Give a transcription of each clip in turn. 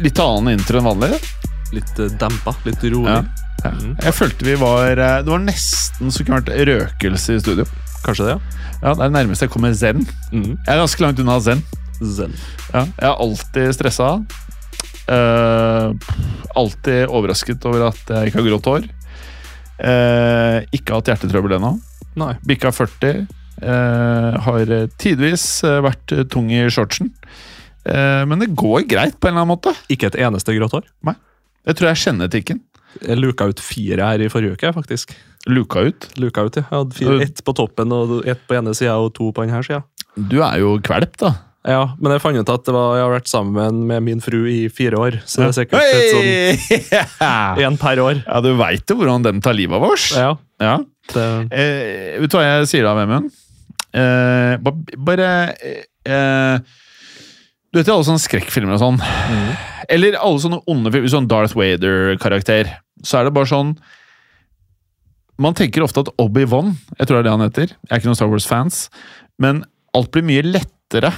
Litt annen intro enn vanlig. Litt eh, dempa, litt rolig. Ja. Jeg følte vi var eh, Det var nesten så kunne vært røkelse i studio. Kanskje det, ja. Ja, Det er det nærmeste jeg kommer zen. Mm. Jeg er ganske langt unna zen. Zen. Ja, jeg er alltid stressa. Uh, alltid overrasket over at jeg ikke har grått hår. Eh, ikke hatt hjertetrøbbel ennå. Nei. Bikka 40. eh, har tidvis eh, vært tung i shortsen. Eh, men det går greit på en eller annen måte. Ikke et eneste grått hår. Jeg tror jeg kjenner etikken. Jeg luka ut fire her i forrige uke, faktisk. Luka ut. Luka ut, ja. Jeg hadde fire, ett på toppen, og ett på ene sida og to på denne sida. Du er jo kvelp, da. Ja, men jeg fant ut at det var, jeg har vært sammen med min fru i fire år, så det er sikkert et sånn én per år. Ja, du veit jo hvordan den tar livet av oss. Ja, Ja. Eh, vet du hva jeg sier da, Vemund? Eh, ba- bare eh, Du vet jo alle sånne skrekkfilmer og sånn. Eller alle sånne onde filmer, sånn Darth Vader-karakter. Så er det bare sånn Man tenker ofte at Obi-Wan, jeg tror det er det han heter Jeg er ikke noen Star Wars-fans, men alt blir mye lettere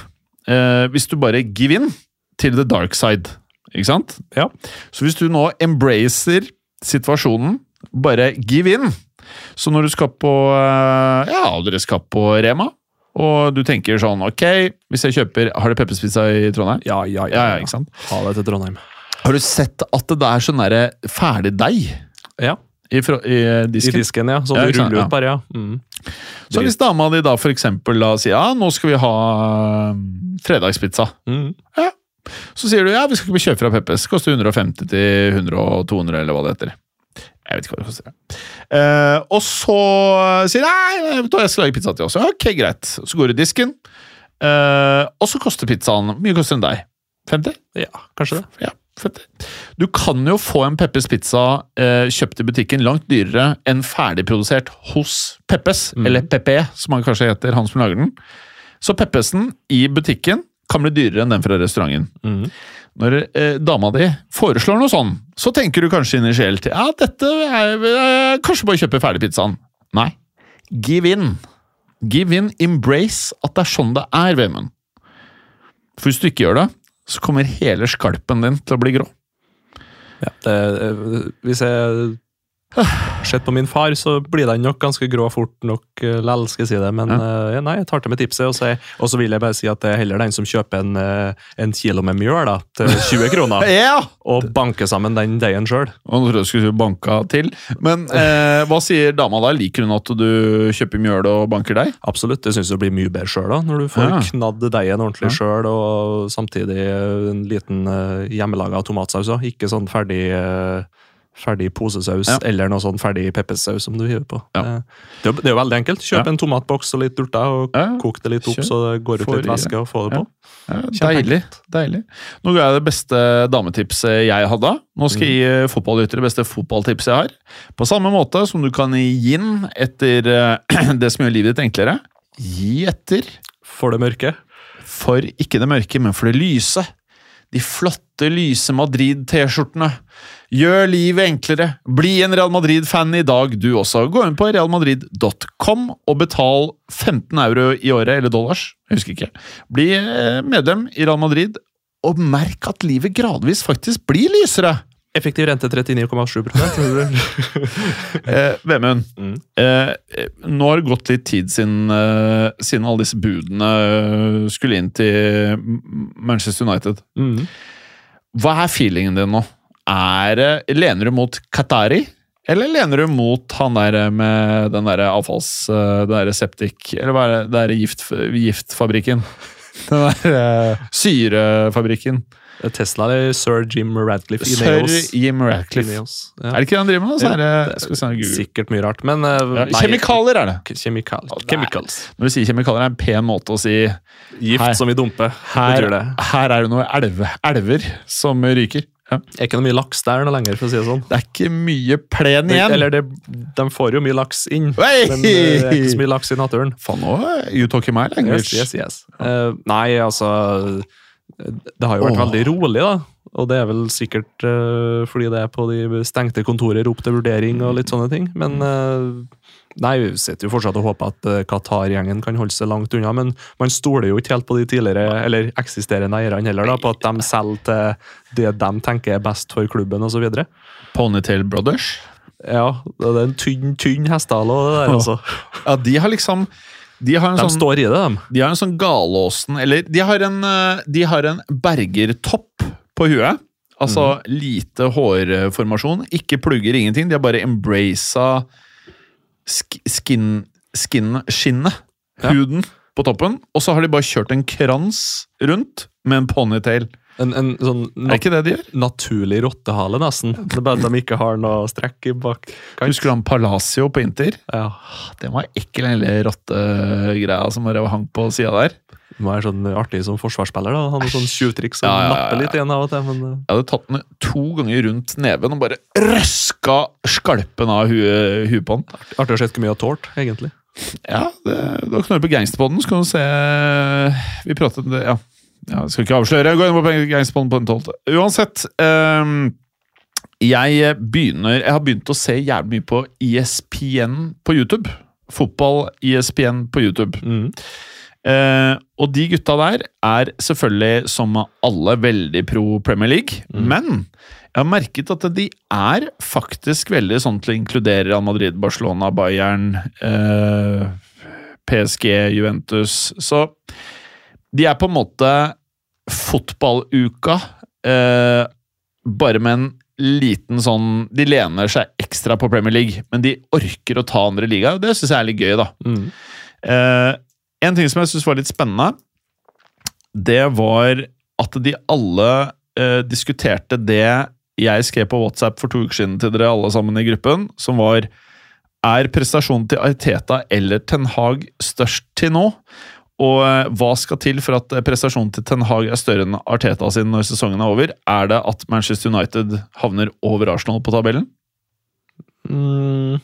eh, hvis du bare give in til the dark side. Ikke sant? Ja. Så hvis du nå embracer situasjonen, bare give in Så når du skal på eh, Ja, dere skal på Rema, og du tenker sånn Ok, hvis jeg kjøper Har du pepperspizza i Trondheim? ja, ja, Ja, ja, ikke sant? Ha det til Trondheim. Har du sett at det er sånn derre ferdig deig Ja, i, fra- i I disken? disken, ja. Så du ja, ruller ja. ut bare, ja. Mm. Så hvis dama di da for eksempel da sier ja, nå skal vi ha um, fredagspizza, Mm. så sier du ja, vi skal ikke kjøpe fra Peppes. Koster 150 til 100 og 200, eller hva det heter. Jeg vet ikke hva det koster. Eh, og så sier nei, jeg skal lage pizza til oss. Ok, greit. Så går du i disken, eh, og så koster pizzaen Hvor mye koster den deg? 50? Ja, kanskje det. Ja, 50. Du kan jo få en Peppes pizza eh, kjøpt i butikken langt dyrere enn ferdigprodusert hos Peppes, Mm. eller Pepe, som han kanskje heter, han som lager den. Så Peppesen i butikken kan bli dyrere enn den fra restauranten. Mm. Når eh, dama di foreslår noe sånn, så tenker du kanskje initielt ja, dette er eh, Kanskje bare kjøpe ferdigpizzaen. Nei. Give in. Give in, embrace at det er sånn det er, Vemund. For hvis du ikke gjør det, så kommer hele skalpen din til å bli grå. Ja, det, eh, hvis jeg sett på min far, så blir den nok ganske grå fort nok uh, lell, skal jeg si det. Men eh, nei, jeg tar til med tipset. Og så, og så vil jeg bare si at det er heller den som kjøper en, eh, en kilo med mjøl da, til 20 kroner, Ja! og banker sammen den deigen sjøl. Nå tror jeg skulle banka til. Men uh, hva sier dama da? Liker hun at du kjøper mjøl og banker deg? Absolutt. Jeg syns det blir mye bedre sjøl, når du får Ja. knadd deigen ordentlig Ja. sjøl, og samtidig eh, en liten uh, hjemmelaga tomatsaus òg. Ikke sånn ferdig eh, Ferdig posesaus Ja. eller noe sånn ferdig peppersaus som du hiver på. Ja. Eh, Det, er det er jo veldig enkelt. Kjøp Ja. en tomatboks og litt urter, og Ja. kok det litt opp Kjøp. så det går ut Får litt væske, og få det Ja. på. Deilig. deilig. Nå ga jeg det beste dametipset jeg hadde. Nå skal jeg gi eh, fotballyttere det beste fotballtipset jeg har. På samme måte som du kan gi inn etter eh, det som gjør livet ditt enklere. Gi etter For det mørke. for ikke det mørke, men for det lyse. De flotte, lyse Madrid-T-skjortene. Gjør livet enklere. Bli en Real Madrid-fan i dag, du også. Gå inn på realmadrid.com og betal 15 euro i året, eller dollars, jeg husker ikke. Bli eh, medlem i Real Madrid, og merk at livet gradvis faktisk blir lysere. Effektiv rente 39,7 Eh, Vemund, Mm. eh, eh, nå har det gått litt tid siden, eh, siden alle disse budene eh, skulle inn til Manchester United. mm. Hva er feelingen din nå? Er, lener du mot Qatari, eller lener du mot han der med den der avfalls... eh, Den der septik Eller hva er det? Den der gift, giftfabrikken? Den der eh, syrefabrikken. Tesla eller sir Jim Radcliffe Sir Ineos. Jim Radcliffe. Ineos. Ja. Er det ikke det han driver med? Så er det, det skal vi. Sikkert mye rart, men eh, Ja, Kjemikalier er det. Kjemikal Å, Når du sier kjemikalier, er en pen måte å si Gift Her. som vi dumper. her, her er det noen elve, elver som ryker. Ja. Er ikke noe mye laks der noe lenger, for å si det sånn. Det er ikke mye plen igjen. Eller det, de får jo mye laks inn, Hey! men eh, det er ikke så mye laks i naturen. Faen, nå er you talking my language. Yes, yes, yes. Uh, nei, altså Det har jo vært Åh. veldig rolig, da. Og det er vel sikkert uh, fordi det er på de stengte kontorer opp til vurdering og litt sånne ting. Men uh, Nei, vi sitter jo fortsatt og håper at uh, Qatar-gjengen kan holde seg langt unna. Men man stoler jo ikke helt på de tidligere, eller eksisterende eierne heller, da, på at de selger til det de tenker er best for klubben osv. Ponytail Brothers. Ja, det er en tynn, tynn hestehale, det der, altså. Ja, de har liksom De har en De sånn står i det, de. De har en sånn Galåsen Eller de har en, eh, de har en bergertopp på huet. Altså lite hårformasjon. Ikke plugger, ingenting. De har bare embracet sk skin, skin, skinnet. Ja. Huden på toppen. Og så har de bare kjørt en krans rundt med en ponytail. En, en sånn Er ikke det de gjør? naturlig rottehale, nesten. Det er bare at de ikke har noe strekk i bak. Husker du han Palacio på Inter? Ja, Den var ekkel, den lille rottegreia som bare hang på sida der. Det må være sånn artig som forsvarsspiller. da. Han har sånn tjuvtriks som Ja, ja, ja, napper litt igjen av og til. men... eh, Jeg hadde tatt den to ganger rundt neven og bare røska skalpen av huet, huet på den. Artig å se hvor mye har tålt, egentlig. Ja, det, da knorrer på Gangsterpodden, så kan du se Vi pratet det, ja. Ja. Skal ikke avsløre. Gå inn på Gangsterpodden på den tolvte. Uansett. Um, jeg begynner Jeg har begynt å se jævlig mye på ESPN på YouTube. Fotball ESPN på YouTube. Mm. Uh, og de gutta der er selvfølgelig, som alle, veldig pro Premier League. Men jeg har merket at de er faktisk veldig sånn til å inkludere Real Madrid, Barcelona, Bayern, uh, PSG, Juventus. Så de er på en måte fotballuka, eh, bare med en liten sånn De lener seg ekstra på Premier League, men de orker å ta andre liga, og det syns jeg er litt gøy, da. Mm. Eh, en ting som jeg syns var litt spennende, det var at de alle eh, diskuterte det jeg skrev på WhatsApp for to uker siden til dere alle sammen i gruppen, som var Er prestasjonen til Arteta eller Ten Hag størst til nå? Og eh, hva skal til for at eh, prestasjonen til Ten Hag er større enn Arteta sin når sesongen er over? Er det at Manchester United havner over Arsenal på tabellen? Mm.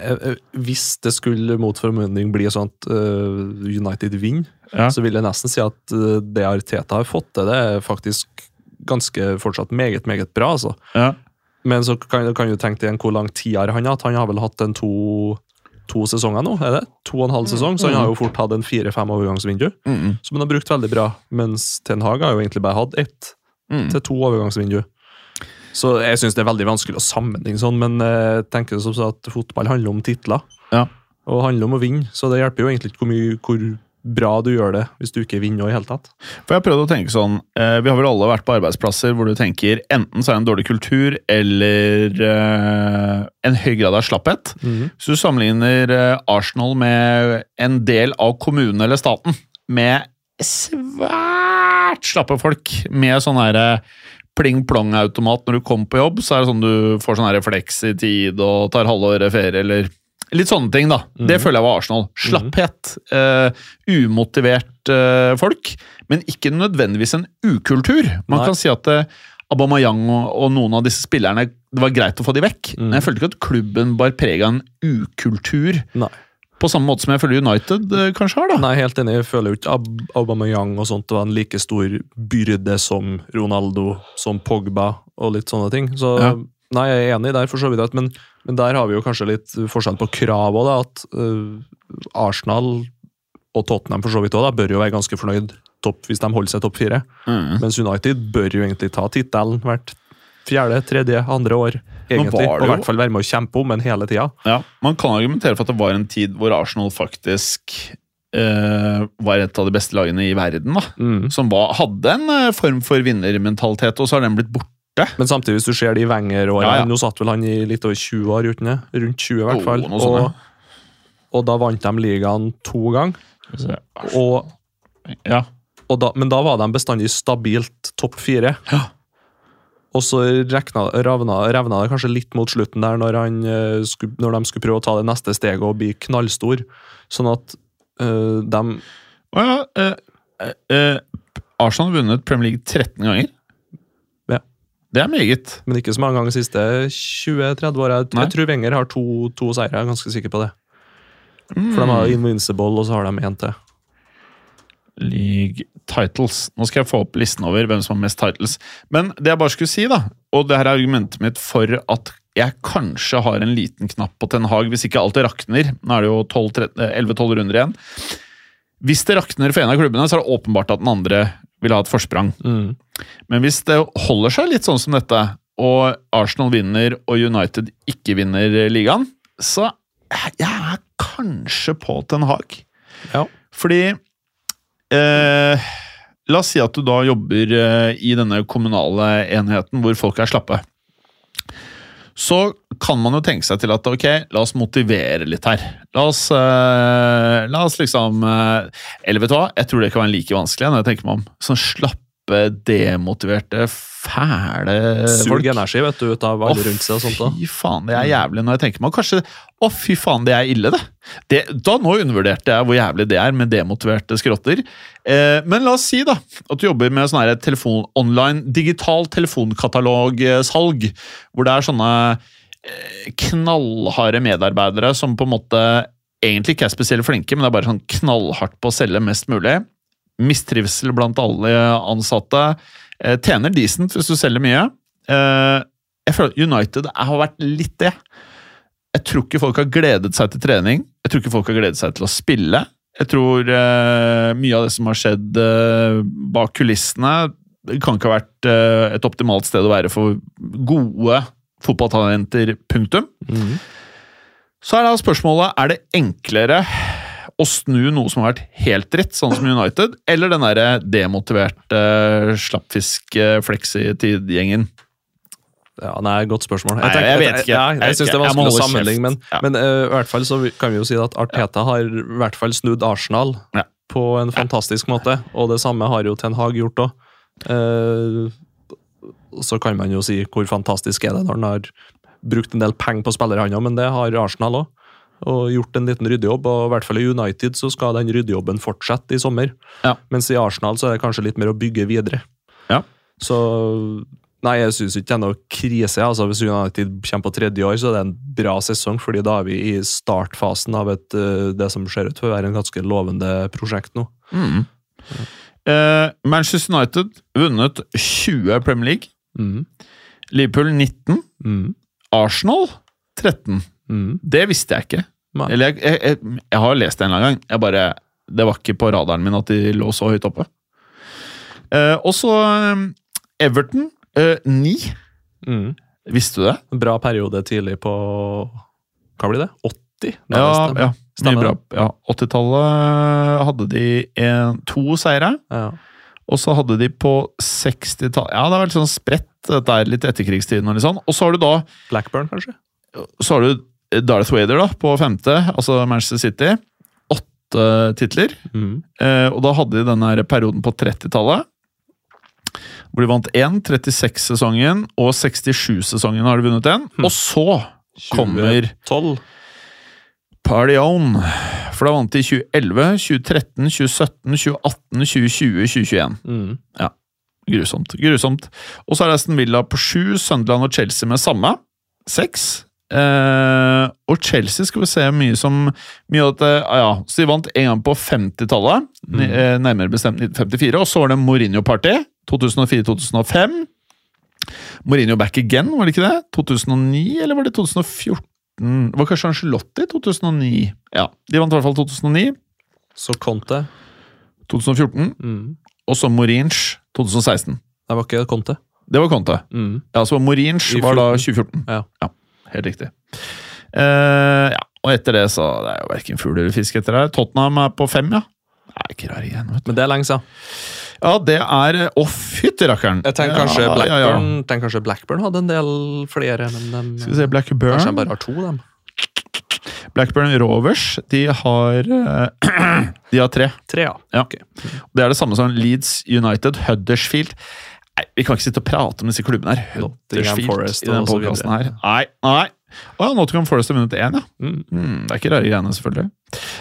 Eh, Hvis det skulle mot formodning bli sånn at United vinner, Ja. så vil jeg nesten si at det Arteta har fått til, det er faktisk ganske fortsatt meget, meget bra. altså. Ja. Men så kan, kan du tenke deg hvor lang tid har han hatt. Han har vel hatt en to, to sesonger nå, er det? To og en halv sesong, så han har jo fort hatt en fire-fem overgangsvindu. Mm, Som han har brukt veldig bra, mens Ten Hag har jo egentlig bare hatt ett mm. til to overgangsvindu. Så jeg syns det er veldig vanskelig å sammenligne sånn, men jeg tenker som så at fotball handler om titler. Ja. Og handler om å vinne, så det hjelper jo egentlig ikke hvor, mye, hvor bra du gjør det hvis du ikke vinner i hele tatt. For jeg har prøvd å tenke sånn eh, Vi har vel alle vært på arbeidsplasser hvor du tenker enten så er det en dårlig kultur eller eh, en høy grad av slapphet. Hvis du sammenligner eh, Arsenal med en del av kommunen eller staten med svært slappe folk med sånn herre pling-plong-automat når du kommer på jobb, så er det sånn du får sånn refleks i tid og tar halvåret ferie eller Litt sånne ting, da. Det føler jeg var Arsenal. Slapphet. eh, umotivert eh, folk, men ikke nødvendigvis en ukultur. Man Nei. kan si at eh, Aubameyang og, og noen av disse spillerne Det var greit å få de vekk, men jeg følte ikke at klubben bar preg av en ukultur. Nei. På samme måte som jeg føler United kanskje har, da. Nei, helt enig. Jeg føler jo ikke Ab Aubameyang og sånt var en like stor byrde som Ronaldo, som Pogba og litt sånne ting. Så Ja. nei, jeg er enig der, for så vidt. Men, men der har vi jo kanskje litt forskjell på krav òg. At uh, Arsenal og Tottenham for så vidt også, da, bør jo være ganske fornøyd topp, hvis de holder seg topp fire. Mm. Mens United bør jo egentlig ta tittelen hvert fjerde, tredje, andre år. egentlig. Og i hvert fall være med å kjempe om den hele tida. Ja, Man kan argumentere for at det var en tid hvor Arsenal faktisk eh, var et av de beste lagene i verden. da. Mm. Som var, hadde en eh, form for vinnermentalitet, og så har den blitt borte. Men samtidig, hvis du ser de Wenger-årene Ja, ja. Nå satt vel han i litt over 20 år, uten det? Rundt 20 i hvert fall. Oh, og, og da vant de ligaen to ganger. Og Ja. Og da, men da var de bestandig stabilt topp fire. Ja. Og så rekna, ravna, revna det kanskje litt mot slutten der, når, han, eh, når de skulle prøve å ta det neste steget og bli knallstor. Sånn at øh, de Å ja. Øh, eh, eh, Arsenal har vunnet Premier League 13 ganger. Det er meget. Men ikke så mange ganger de siste 20-30 åra. Jeg, jeg tror Wenger har to, to seire, jeg er ganske sikker på det. For de har Invincible, og så har de én til. League titles. Nå skal jeg få opp listen over hvem som har mest titles. Men det jeg bare skulle si, da, og det her er argumentet mitt for at jeg kanskje har en liten knapp på Ten Hag, hvis ikke alt rakner. Nå er det jo 12, 13, eh, 11-12 runder igjen. Hvis det rakner for en av klubbene, så er det åpenbart at den andre vil ha et forsprang. Mm. Men hvis det holder seg litt sånn som dette, og Arsenal vinner og United ikke vinner ligaen, så jeg er kanskje på Ten Hag. Ja. Fordi eh, La oss si at du da jobber eh, i denne kommunale enheten hvor folk er slappe. Så kan man jo tenke seg til at ok, la oss motivere litt her. La oss, eh, la oss liksom eh, Eller vet du hva, jeg tror det kan være like vanskelig når jeg tenker meg om. Sånn slappe, demotiverte, fæle Sug energi vet du, ut av alle rundt seg og sånt. da. Fy faen, det er jævlig når jeg tenker meg Kanskje Å, fy faen, det er ille, det. det. Da nå undervurderte jeg hvor jævlig det er med demotiverte skrotter. Eh, men la oss si da at du jobber med sånn telefon, online digital telefonkatalogsalg, hvor det er sånne eh, knallharde medarbeidere som på en måte egentlig ikke er spesielt flinke, men det er bare sånn knallhardt på å selge mest mulig. Mistrivsel blant alle ansatte. Eh, tjener decent hvis du selger mye. Eh, jeg føler at United har vært litt det. Jeg tror ikke folk har gledet seg til trening. Jeg tror ikke folk har gledet seg til å spille. Jeg tror eh, mye av det som har skjedd bak kulissene, kan ikke ha vært et optimalt sted å være for gode fotballtalenter, punktum. Mhm. Så er da spørsmålet er det enklere å snu noe som har vært helt dritt, sånn som United, eller den derre demotiverte slappfisk-fleksitid-gjengen? Ja, nei, Godt spørsmål. Nei, jeg vet ikke. Jeg, jeg, Jeg- synes det er jeg vanskelig å sammenligne, men. Ja. men uh, i hvert fall så kan vi jo si at Arteta har i hvert fall snudd Arsenal Ja. på en fantastisk måte, og det samme har jo Ten Hag gjort òg. så kan man jo si hvor fantastisk er det når han har brukt en del penger på spillere, han òg, men det har Arsenal òg. Og gjort en liten ryddejobb, og i hvert fall i United så skal den ryddejobben fortsette i sommer. Ja. Mens i Arsenal så er det kanskje litt mer å bygge videre. Ja. Så Nei, jeg syns ikke det er noe krise. altså Hvis United kommer på tredje år, så er det en bra sesong, fordi da er vi i startfasen av et, eh, det som ser ut til å være en ganske lovende prosjekt nå. Mm. Eh, Manchester United vunnet 20 Premier League. Mm. Liverpool 19. Mm. Arsenal 13. Mm. Det visste jeg ikke. Eller jeg, jeg, jeg, jeg har lest det en eller annen gang. Jeg bare, det var ikke på radaren min at de lå så høyt oppe. Eh, og så eh, Everton eh, 9. Mm. Visste du det? En bra periode tidlig på Hva blir det? 80? Nei, Ja, ja, bra. Ja, 80-tallet hadde de en, to seire. Ja. Og så hadde de på 60-tallet Ja, det er vært sånn spredt, dette er litt etterkrigstiden. Og sånn. Og så har du da Blackburn, kanskje? så har du Darth Vader da, på femte, altså Manchester City. Åtte titler. Mm. Eh, og da hadde de denne perioden på 30-tallet. Hvor de vant én, 36-sesongen, og 67-sesongen har de vunnet én. Mm. Og så kommer 12. Party On. For da vant de 2011, 2013, 2017, 2018, 2020, 2021. Mm. Grusomt. grusomt. Og så er Aston Villa på sju, Sunderland og Chelsea med samme. Seks. Eh, og Chelsea skal vi se mye som mye av dette, ah, ja, Så de vant en gang på 50-tallet, Mm. eh, nærmere bestemt 1954. Og så var det Mourinho-party. 2004-2005. Mourinho back again, var det ikke det? 2009, eller var det 2014? Det var kanskje Angelotti 2009? Ja, de vant i hvert fall 2009. Så Conte. 2014. Mm. Og så Mourinho 2016. Det var ikke Conte. Det var Conte. Mm. Ja, så Mourinho var da 14. 2014. Ja. Helt riktig. Uh, ja, og etter det så Det er jo verken fugl eller fisk etter det. Tottenham er på fem, ja. Det er ikke rar igjen, vet du. Men det er lenge siden. Ja, det er Å, fytti rakkeren! Jeg tenker kanskje, ja, Blackburn, Ja, ja. tenker kanskje Blackburn hadde en del flere, men de Skal vi se, Blackburn kanskje de bare har to, dem. Blackburn Rovers de har eh, De har tre. Tre, ja. Ja. Det er det samme som Leeds United, Huddersfield Nei, Vi kan ikke sitte og prate om disse klubbene her. Nottingham Forest i den podcasten her. Nei, nei. Å ja, Nottingham Forest har vunnet én, ja. Mm. Mm, det er ikke rare greiene, selvfølgelig.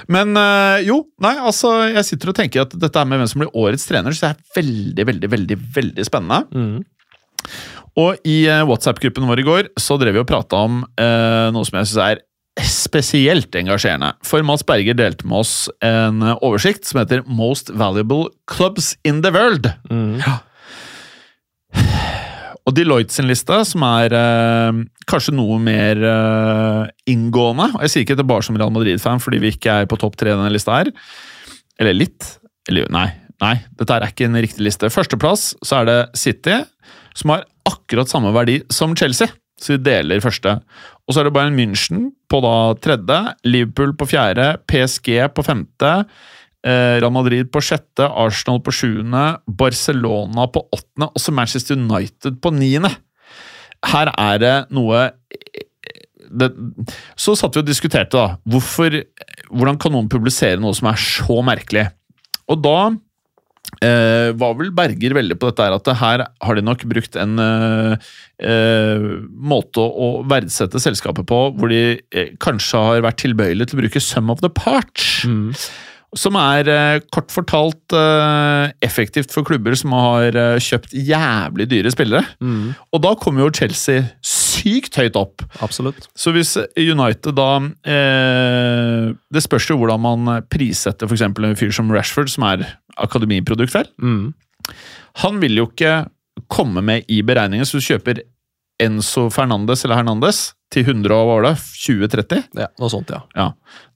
Men øh, jo, nei, altså Jeg sitter og tenker at dette er med hvem som blir årets trener, så det er veldig, veldig, veldig, veldig spennende. Mm. Og i eh, WhatsApp-gruppen vår i går så drev vi og prata om eh, noe som jeg syns er spesielt engasjerende. For Mats Berger delte med oss en oversikt som heter Most Valuable Clubs in the World. Mm. Og Deloitte sin liste, som er eh, kanskje noe mer eh, inngående og Jeg sier ikke det bare som Real Madrid-fan fordi vi ikke er på topp tre i denne lista her. Eller litt. Eller nei, nei, dette er ikke en riktig liste. Førsteplass så er det City, som har akkurat samme verdi som Chelsea. Så de deler første. Og så er det Bayern München på da tredje, Liverpool på fjerde, PSG på femte, Real Madrid på sjette, Arsenal på sjuende, Barcelona på åttende, og så Manchester United på niende. Her er det noe det, Så satt vi og diskuterte, da. Hvorfor, hvordan kan noen publisere noe som er så merkelig? Og da eh, var vel Berger veldig på dette at her har de nok brukt en eh, eh, måte å verdsette selskapet på hvor de eh, kanskje har vært tilbøyelige til å bruke sum of the parts. Mm. Som er eh, kort fortalt eh, effektivt for klubber som har eh, kjøpt jævlig dyre spillere. Mm. Og da kommer jo Chelsea sykt høyt opp. Absolutt. Så hvis United da eh, Det spørs jo hvordan man prissetter f.eks. en fyr som Rashford, som er akademiprodukt, vel. Mm. Han vil jo ikke komme med i beregningen, så du kjøper Enzo Fernandes eller Hernandes til 100 og hva var det, 20-30. Ja, noe sånt, ja. Ja.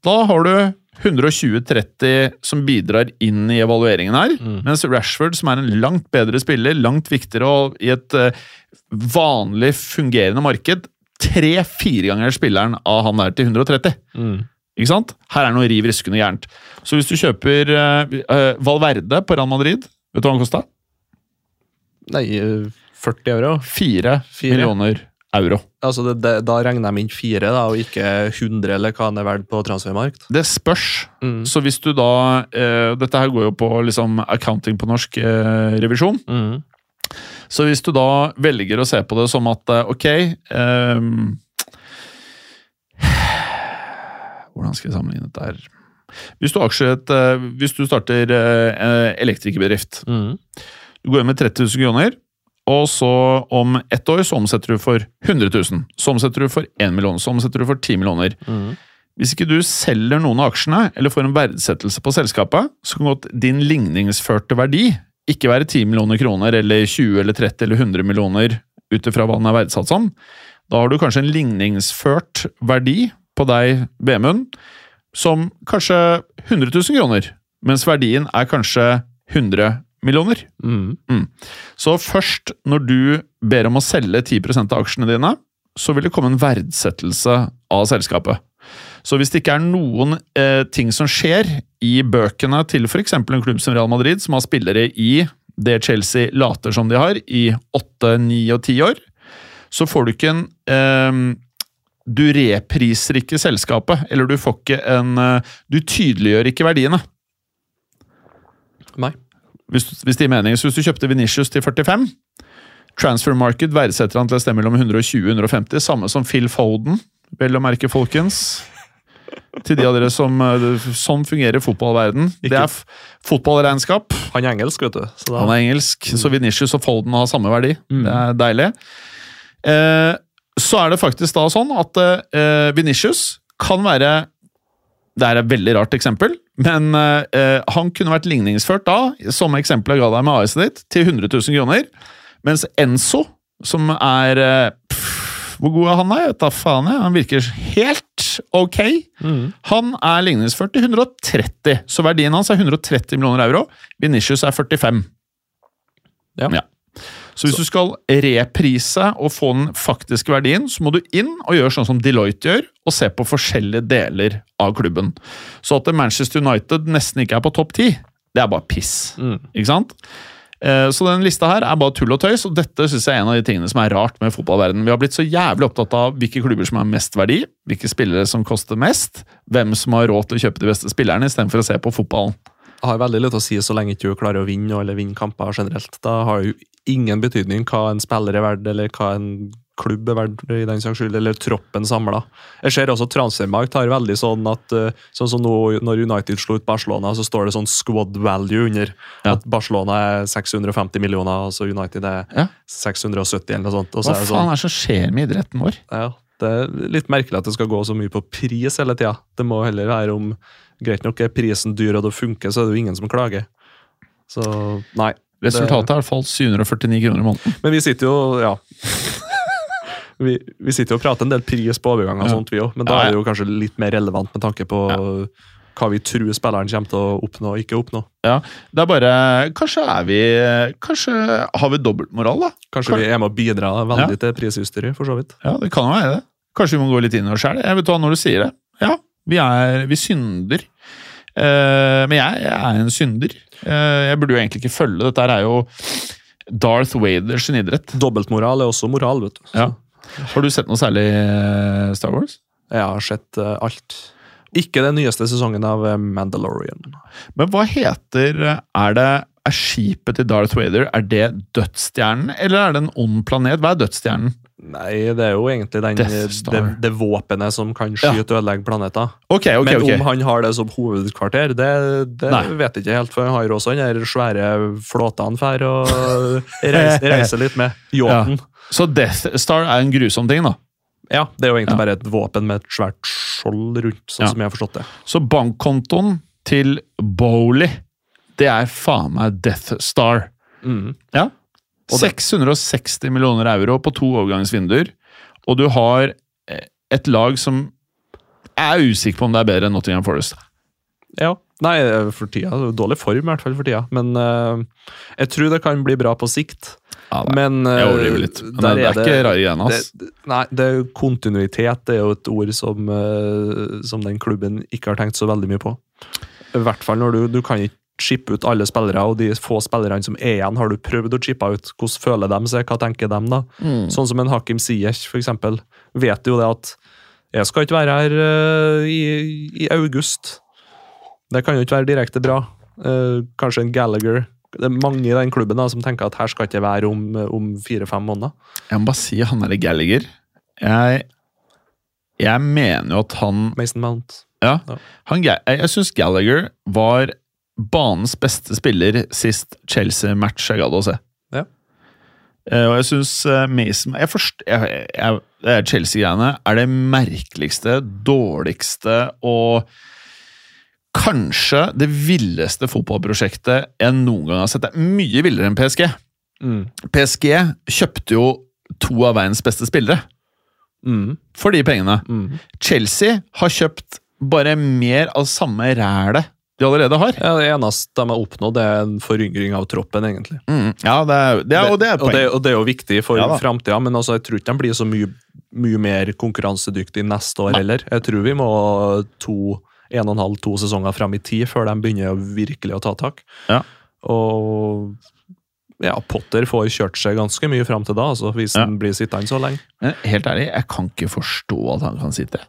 Da har du 120-30 som bidrar inn i evalueringen her, Mm. mens Rashford, som er en langt bedre spiller, langt viktigere og i et eh, vanlig fungerende marked, tre-fire ganger spilleren av han der til 130. Mm. Ikke sant? Her er noe riv ruskende gærent. Så hvis du kjøper uh, Valverde på Real Madrid, vet du hva han kosta? Nei, eh, 40 euro. Fire Fire. millioner euro. Altså, det, det, da regner de inn fire, da, og ikke 100, eller hva han er verdt på transfermarkt. Det spørs. Mm. Så hvis du da eh, Dette her går jo på liksom accounting på norsk eh, revisjon. Mm. Så hvis du da velger å se på det som at eh, ok eh, Hvordan skal jeg sammenligne dette her? Hvis du, aksjet, eh, hvis du starter eh, elektrikerbedrift, Mm. du går inn med 30 000 kroner, og så om ett år så omsetter du for 100 000. Så omsetter du for 1 million, så omsetter du for 10 millioner. Mm. Hvis ikke du selger noen av aksjene, eller får en verdsettelse på selskapet, så kan godt din ligningsførte verdi ikke være 10 millioner kroner, eller 20 eller 30 eller 100 millioner, ut ifra hva den er verdsatt som. Da har du kanskje en ligningsført verdi på deg, Vemund, som kanskje 100 000 kroner, mens verdien er kanskje 100 millioner. Mm. Så først når du ber om å selge 10 av aksjene dine, så vil det komme en verdsettelse av selskapet. Så hvis det ikke er noen eh, ting som skjer i bøkene til f.eks. en klubb som Real Madrid, som har spillere i det Chelsea later som de har, i åtte, ni og ti år, så får du ikke en eh, Du repriser ikke selskapet, eller du får ikke en eh, Du tydeliggjør ikke verdiene. Nei. Hvis, hvis det gir mening. Så hvis du kjøpte Venitius til 45 Transfer Market verdsetter han til et sted mellom 120 og 150, samme som Phil Foden, vel å merke, folkens. Til de av dere som Sånn fungerer fotballverden. Det er fotballregnskap. Han er engelsk, vet du. Så Han er engelsk, så Venitius og Foden har samme verdi. Mm. Det er deilig. Eh, så er det faktisk da sånn at eh, Venitius kan være Det er et veldig rart eksempel, men eh, han kunne vært ligningsført da, som eksempelet jeg ga deg med AS-et ditt, til 100 000 kroner. Mens Enzo, som er eh, pff, Hvor god er han, da? Jeg vet da faen. jeg. Han virker helt ok. mm. Han er ligningsført til 130, så verdien hans er 130 millioner euro. Venitius er 45. Ja. Ja. Så hvis du skal reprise og få den faktiske verdien, så må du inn og gjøre sånn som Deloitte gjør, og se på forskjellige deler av klubben. Så at Manchester United nesten ikke er på topp ti, det er bare piss. Mm. Ikke sant? Eh, Så den lista her er bare tull og tøys, og dette synes jeg er en av de tingene som er rart med fotballverdenen. Vi har blitt så jævlig opptatt av hvilke klubber som har mest verdi, hvilke spillere som koster mest, hvem som har råd til å kjøpe de beste spillerne, istedenfor å se på fotballen. Har veldig lite å si så lenge ikke du klarer å vinne eller vinne kamper generelt. Da har jo ingen betydning hva en spiller er verdt, eller hva en klubb er verdt, i den saks skyld, eller troppen samla. Jeg ser også Transfermarkt har veldig sånn at eh, sånn som nå når United slo ut Barcelona, så står det sånn squad value under. Ja. At Barcelona er 650 millioner, og så United er Ja. 670 eller noe sånt. Hva er det faen sånn, er det som skjer med idretten vår? ja, det er litt merkelig at det skal gå så mye på pris hele tida. Det må heller være om Greit nok er prisen dyr og det funker, så er det jo ingen som klager. Så nei. Resultatet er i hvert fall 749 kroner i måneden. Men vi sitter jo Ja. Vi, vi sitter jo og prater en del pris på overgang og Ja. sånt, vi òg, men da Ja, ja. er det jo kanskje litt mer relevant med tanke på hva vi tror spilleren kommer til å oppnå og ikke oppnå. Ja, det er bare Kanskje er vi Kanskje har vi dobbeltmoral, da? Kanskje vi er med å bidra veldig til prishysteri, for så vidt. Ja, det kan jo være det. Kanskje vi må gå litt inn i oss sjøl. Jeg vet hva når du sier det. Ja, vi er Vi synder. Eh, men jeg, jeg er en synder. Eh, jeg burde jo egentlig ikke følge. Dette er jo Darth Vader sin idrett. Dobbeltmoral er også moral, vet du. Ja. Har du sett noe særlig eh, Star Wars? Jeg har sett alt. Ikke den nyeste sesongen av Mandalorian. Men hva heter Er det er skipet til Darth Vader er det dødsstjernen, eller er det en ond planet? Hva er dødsstjernen? Nei, det er jo egentlig den, det, det våpenet som kan skyte og ødelegge planeter. Okay, okay, Men om han har det som hovedkvarter, det, det vet jeg ikke helt. For han har jo også den der svære flåtene for å reise, reise litt med. Yachten. Så Death Star er en grusom ting, da. Ja. det er jo egentlig Ja. bare et våpen med et svært skjold rundt, sånn Ja. som jeg har forstått det. Så bankkontoen til Bowley, det er faen meg Death Star. Mm. Ja. 660 millioner euro på to overgangsvinduer, og du har eh, et lag som jeg er usikker på om det er bedre enn Nottingham Forest. Ja. Nei, for tida. Dårlig form, i hvert fall for tida. Men uh, jeg tror det kan bli bra på sikt. Ja, det, Men jeg eh, overdriver litt. Men det, det er ikke rare greiene, det, Nei, det kontinuitet det er jo et ord som, uh, som den klubben ikke har tenkt så veldig mye på. I hvert fall når du, du kan ikke chippe ut alle spillere, og de få spillerne som er igjen, har du prøvd å chippe ut. Hvordan føler de seg, hva tenker de da? Mm. Sånn som en Hakim Ziyech, for eksempel, vet jo det at jeg skal ikke være her uh, i, i august. Det kan jo ikke være direkte bra. Uh, kanskje en Gallagher. Det er mange i den klubben da, som tenker at her skal ikke jeg være om, om fire-fem måneder. Jeg må bare si han derre Gallagher Jeg, jeg mener jo at han Mason Mount. Ja. Ja. Han, jeg jeg syns Gallagher var banens beste spiller sist Chelsea-match jeg gadd å se. Ja. Uh, og jeg syns Mason jeg forst, jeg, jeg, Det Chelsea-greiene er det merkeligste, dårligste og kanskje det villeste fotballprosjektet jeg noen gang har sett. Det er mye villere enn PSG. Mm. PSG kjøpte jo to av verdens beste spillere Mm. for de pengene. Mm. Chelsea har kjøpt bare mer av samme rælet de allerede har. Ja, det eneste de har oppnådd, er en foryngring av troppen, egentlig. Mm, ja, det er, det er, og det er et og, det, og det er jo viktig for Ja framtida, men altså, jeg tror ikke de blir så mye, mye mer konkurransedyktige neste år heller. Jeg tror vi må to, en og en halv, to sesonger fram i tid før de begynner virkelig å ta tak. Ja. Og ja, Potter får kjørt seg ganske mye fram til da, altså, hvis Ja. han blir sittende så lenge. Men helt ærlig, jeg kan ikke forstå at han kan sitte.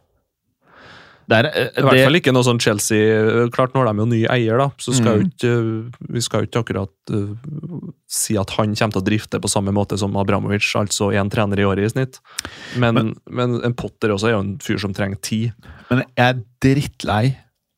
Det er, eh, I hvert det, fall ikke noe sånn Chelsea Klart, nå har de jo ny eier, da, så skal Mm. ikke, vi skal jo ikke akkurat uh, si at han kommer til å drifte på samme måte som Abramovic, altså én trener i året i snitt. Men, men, en Potter også er jo en fyr som trenger tid. men jeg er drittlei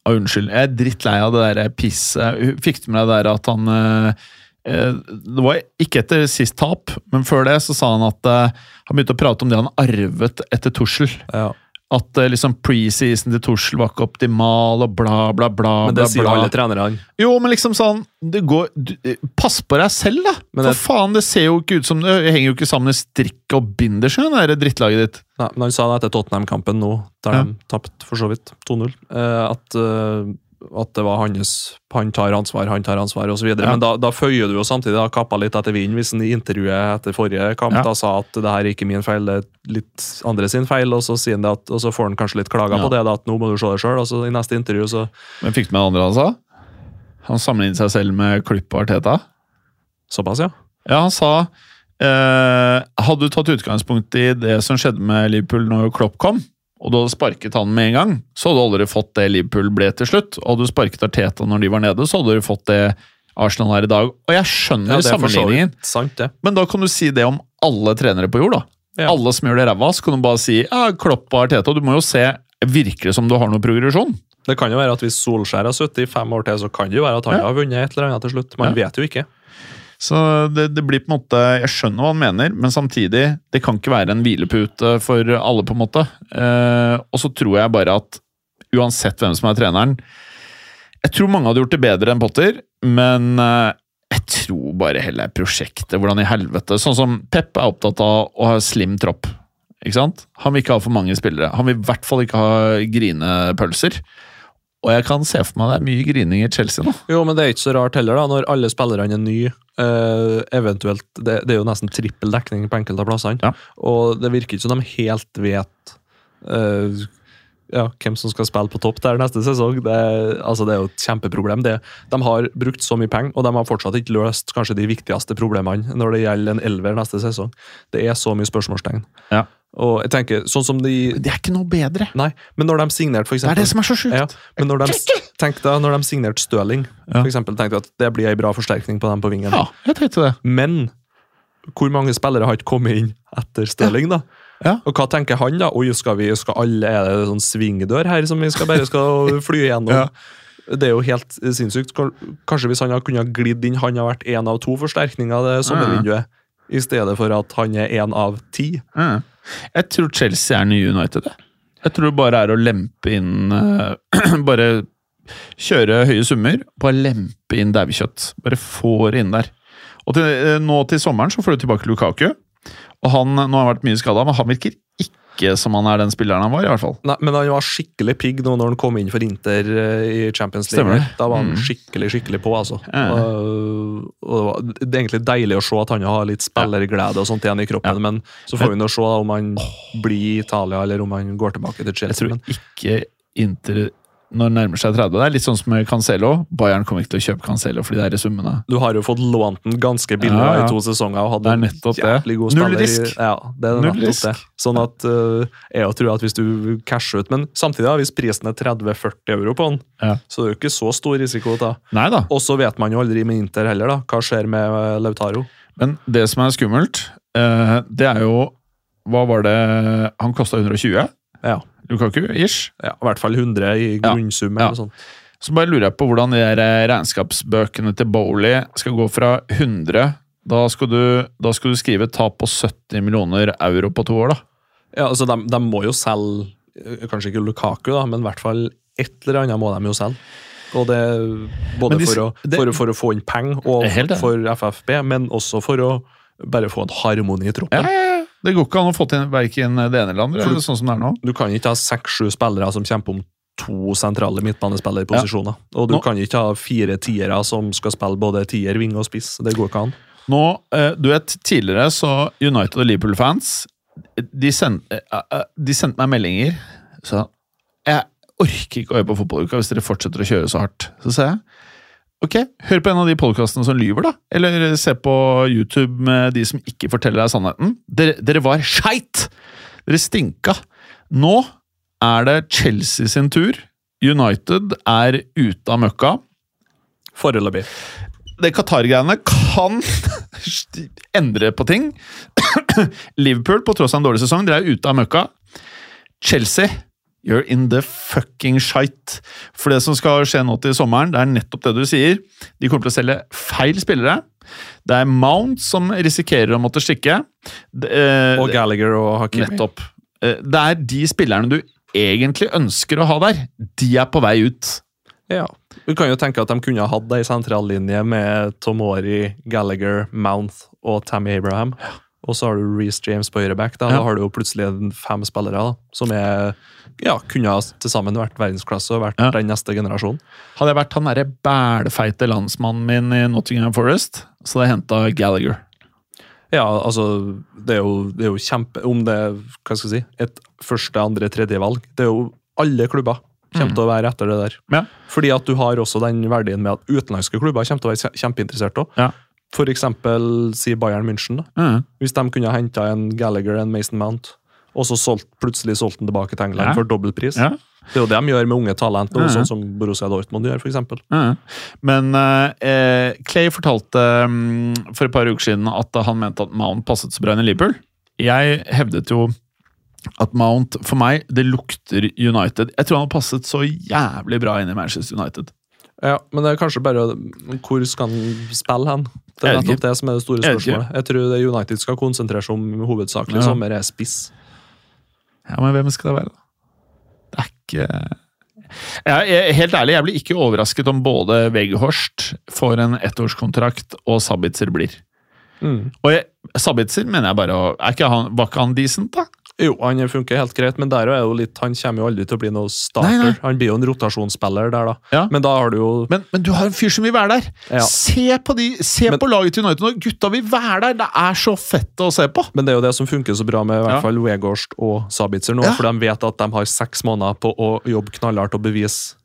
av Unnskyld. Jeg er drittlei av det der pisset. Fikk du med deg det der at han eh, eh, Det var ikke etter sist tap, men før det så sa han at uh, han begynte å prate om det han arvet etter Tussel. Ja. At eh, liksom preseason til Tussel var ikke optimal, og bla, bla, bla. Men det bla, sier bla. alle trenerne. Jo, men liksom sånn det går, du, Pass på deg selv, da! Men For det- faen, det ser jo ikke ut som det henger jo ikke sammen i strikk og binders, det drittlaget ditt. Nei, men han sa det etter Tottenham-kampen nå, der Ja. de tapte for så vidt 2-0, eh, at, eh, at det var hans Han tar ansvar, han tar ansvar, osv. Ja. Men da, da føyer du jo samtidig da, kappa litt etter vinden, hvis han i intervjuet etter forrige kamp Ja. da sa at det her er ikke min feil, det er litt andre sin feil, og så, sier han det at, og så får han kanskje litt klager Ja. på det, da, at nå må du se det sjøl. Og så i neste intervju så Men fikk du med det andre han sa? Han sammenlignet seg selv med Klipp og Arteta. Såpass, ja. Ja, han sa eh, Hadde du tatt utgangspunkt i det som skjedde med Liverpool når Klopp kom, og du hadde sparket han med en gang, så hadde du aldri fått det Liverpool ble til slutt. Og hadde du sparket Arteta når de var nede, så hadde du fått det Arsenal er i dag. Og jeg skjønner ja sammenligningen, sant, men da kan du si det om alle trenere på jord, da. Ja. Alle som gjør det ræva, så kan du bare si ja, Klopp og Arteta. Du må jo se Virker det som du har noe progresjon? Det kan jo være at hvis Solskjær har sittet i fem år til, så kan det jo være at han Ja. har vunnet et eller annet til slutt. Man vet jo ikke. Så det, det blir på en måte Jeg skjønner hva han mener, men samtidig Det kan ikke være en hvilepute for alle, på en måte. Eh, og så tror jeg bare at uansett hvem som er treneren Jeg tror mange hadde gjort det bedre enn Potter, men eh, jeg tror bare hele prosjektet Hvordan i helvete Sånn som Pep er opptatt av å ha slim tropp. Ikke sant? Han vil ikke ha for mange spillere. Han vil i hvert fall ikke ha grinepølser. Og jeg kan se for meg det er mye grining i Chelsea nå. Jo, men det er ikke så rart heller, da, når alle spillerne er nye. Uh, eventuelt det, det er jo nesten trippel dekning på enkelte av plassene. Ja. Og det virker ikke som de helt vet eh, ja, hvem som skal spille på topp der neste sesong. Det, altså, det er jo et kjempeproblem. Det, de har brukt så mye penger, og de har fortsatt ikke løst kanskje de viktigste problemene når det gjelder en elver neste sesong. Det er så mye spørsmålstegn. Ja. Og jeg tenker, sånn som de Det er ikke noe bedre. Nei, men når de signerte, for Det er det som er så sjukt. ja, men når de, tenk deg, når de signerte Støling, Ja. for eksempel, tenkte jeg at det blir ei bra forsterkning på dem på vingen. Ja, jeg tenkte det. Men hvor mange spillere har ikke kommet inn etter Støling, da? Ja. Og hva tenker han, da? Oi, skal vi, skal alle, er det sånn svingdør her som vi skal bare skal fly gjennom? Ja. Det er jo helt sinnssykt. Kanskje hvis han kunne kunnet glidd inn, han har vært én av to forsterkninger det sommervinduet, i stedet for at han er én av ti. Mm. Jeg tror Chelsea er nye United. Jeg tror det bare er å lempe inn eh, Bare kjøre høye summer, bare lempe inn daukjøtt. Bare få det inn der. Og til, eh, nå til sommeren så får du tilbake Lukaku. Og han, Nå har han vært mye skada, men han virker ikke som han er den spilleren han var. i hvert fall. Nei, men han var skikkelig pigg nå når han kom inn for Inter eh, i Champions League. Stemmer. Da var han Mm. skikkelig skikkelig på, altså. Ja. Og, og det, var, det er egentlig deilig å se at han har litt spillerglede og sånt igjen i kroppen, Ja. men så får vi nå se om han blir i Italia, eller om han går tilbake til Chelsea. Jeg tror ikke Inter når det nærmer seg 30. Det er litt sånn som med Cancelo. Bayern kommer ikke til å kjøpe Cancelo for de der summene. du har jo fått lånt den ganske billig Ja, ja. i to sesonger og hadde Det en jævlig god Null spiller. risk. Ja, det er Null risk. det. Sånn at uh, jeg tror at hvis du casher ut Men samtidig, da, hvis prisen er 30-40 euro på den, Ja. så er det jo ikke så stor risiko å ta. Og så vet man jo aldri med Inter heller, da. Hva skjer med eh, Lautaro? Men det som er skummelt, uh, det er jo Hva var det Han kosta 120? Ja. Lukaku, ish. ja. I hvert fall 100 i grunnsum. Ja. Ja. Så bare lurer jeg på hvordan de der eh, regnskapsbøkene til Bowley skal gå fra 100 Da skal du, da skal du skrive tap på 70 millioner euro på to år, da. Ja, altså, de, de må jo selge eh, Kanskje ikke Lukaku, da, men i hvert fall et eller annet må de jo selge. Og det Både de- for, å, det- for, for å få inn penger, og for FFB, men også for å bare få en harmoni i troppen. Ja, ja, ja. Det går ikke an å få til verken det ene eller andre, sånn som det er nå. Du kan ikke ha seks-sju spillere som kjemper om to sentrale midtbanespillerposisjoner. Og du Nå- kan ikke ha fire tiere som skal spille både tier, ving og spiss. Det går ikke an. Nå, eh, du vet, Tidligere så United og Liverpool-fans de, send, eh, eh, de sendte meg meldinger. Så jeg orker ikke å høre på fotballuka hvis dere fortsetter å kjøre så hardt. Så sa jeg ok, hør på en av de podkastene som lyver, da. Eller se på YouTube med de som ikke forteller deg sannheten. Dere, dere var skeit! Dere stinka. Nå er det Chelsea sin tur. United er ute av møkka Foreløpig. det Qatar-greiene kan endre på ting. Liverpool, på tross av en dårlig sesong, dere er ute av møkka. Chelsea, you're in the fucking shite. For det som skal skje nå til sommeren, det er nettopp det du sier. De kommer til å selge feil spillere. Det er Mount som risikerer å måtte stikke. Eh, Og Gallagher og Hakimi. nettopp. Eh, Det er de spillerne du egentlig ønsker å ha der. De er på vei ut. Ja. Du kan jo tenke at de kunne ha hatt ei sentrallinje med Tomori, Gallagher, Mount og Tammy Abraham. Og så har du Reece James på høyreback. Da. Ja. da har du jo plutselig fem spillere da, som er, ja, kunne ha til sammen vært verdensklasse og vært Ja. den neste generasjonen. Hadde jeg vært han derre bælfeite landsmannen min i Nottingham Forest, så hadde jeg henta Gallagher. Ja, altså, det er jo, det er jo kjempe Om det er hva skal jeg si, et første, andre, tredje valg Det er jo alle klubber kommer til å være etter det der. Ja. Fordi at du har også den verdien med at utenlandske klubber kommer til å være kjempeinteressert òg. Ja. Eksempel si Bayern München. Mm. Hvis de kunne henta en Gallagher en Mason Mount, og så solgt, plutselig solgt den tilbake til England Ja. for dobbel pris. Ja. Det er jo det de gjør med unge talent, mm. Sånn som Borussia Dortmund gjør, for eksempel. Mm. Men eh, Clay fortalte um, for et par uker siden at han mente at Mount passet så bra inn i Liverpool. Jeg hevdet jo at Mount, for meg, det lukter United. Jeg tror han har passet så jævlig bra inn i Manchester United. Ja, Men det er kanskje bare hvor skal han spille hen? Det er nettopp det som er det store spørsmålet. Jeg tror det United skal konsentrere seg om hovedsakelig Ja. sommer, er spiss. Ja, men hvem skal det være, da? Det er ikke jeg er helt ærlig, jeg blir ikke overrasket om både Weghorst får en ettårskontrakt og Sabitzer blir. Mm. Og jeg, Sabitzer mener jeg bare er ikke han, Var ikke han decent, da? Jo, han funker helt greit, men der er jo litt, han kommer jo aldri til å bli noe starter. Nei, nei. Han blir jo en rotasjonsspiller der, da. Ja. Men da har du jo Men, men du har en fyr som vil være der! Ja. Se på de, se Men- på laget til United nå! Gutta vil være der! Det er så fett å se på! Men det er jo det som funker så bra med i hvert fall Wegårst og Sabitzer nå, for de vet at de har seks måneder på å jobbe knallhardt og bevise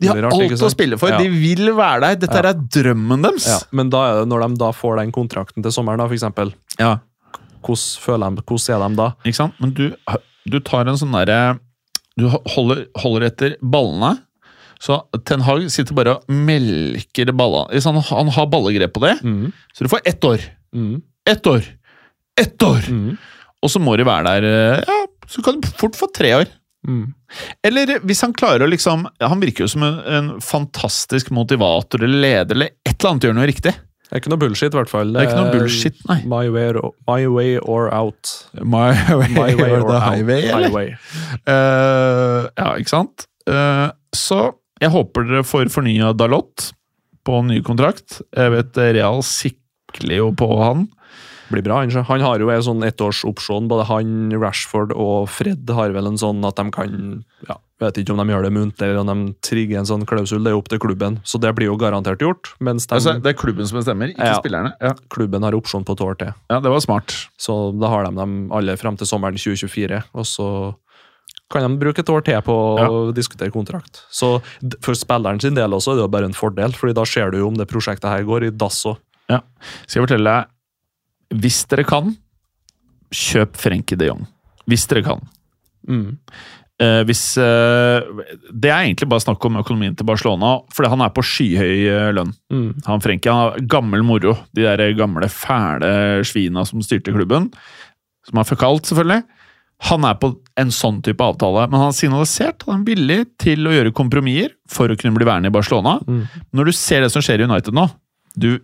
De har rart. alt å spille for. Ja. De vil være der. Dette Ja. er drømmen deres. Ja. Men da er det når de da får den kontrakten til sommeren, da, eksempel, Ja. Hvordan, føler de, hvordan er de da? Ikke sant? Men du, du tar en sånn derre Du holder, holder etter ballene. Så Ten Hag sitter bare og melker ballene. Han, han har ballegrep på det, Mm. så du får ett år. Mm. Ett år! Ett år! Mm. Og så må de være der eh, Ja, så kan du fort få tre år. Mm. Eller hvis han klarer å liksom Han virker jo som en, en fantastisk motivator eller leder eller et eller annet gjør noe riktig. Det er ikke noe bullshit, i hvert fall. Det er ikke noe bullshit, nei. My way, or, my way or out. My way, My way or the highway, eller? Highway. Uh, ja, ikke sant? Uh, så jeg håper dere får fornya Dalot på ny kontrakt. Jeg vet eh, Real sikler jo på han. Blir bra, han. Han har jo en sånn ettårsopsjon. Både han, Rashford og Fred har vel en sånn at de kan ja, Vet ikke om de gjør det muntlig eller om de trigger en sånn klausul. Det er opp til klubben, så det blir jo garantert gjort. De, Altså, det er klubben som bestemmer, ikke Ja. spillerne. Ja. klubben har opsjon på et år til. ja, det var smart. Så da har de dem alle frem til sommeren 2024, og så kan de bruke et år til på å diskutere kontrakt. Så for spilleren sin del også er det jo bare en fordel, fordi da ser du jo om det prosjektet her går i dass òg. Ja. Skal jeg fortelle deg Hvis dere kan, kjøp Frenkie de Jong. Hvis dere kan. Mm. Eh, hvis eh, Det er egentlig bare snakk om økonomien til Barcelona, fordi han er på skyhøy eh, lønn. Mm. Han Frenkie har gammel moro. De der gamle, fæle svina som styrte klubben. Som har fucka alt, selvfølgelig. Han er på en sånn type avtale, men han har signalisert at han er villig til å gjøre kompromisser for å kunne bli værende i Barcelona. Mm. Når du ser det som skjer i United nå du,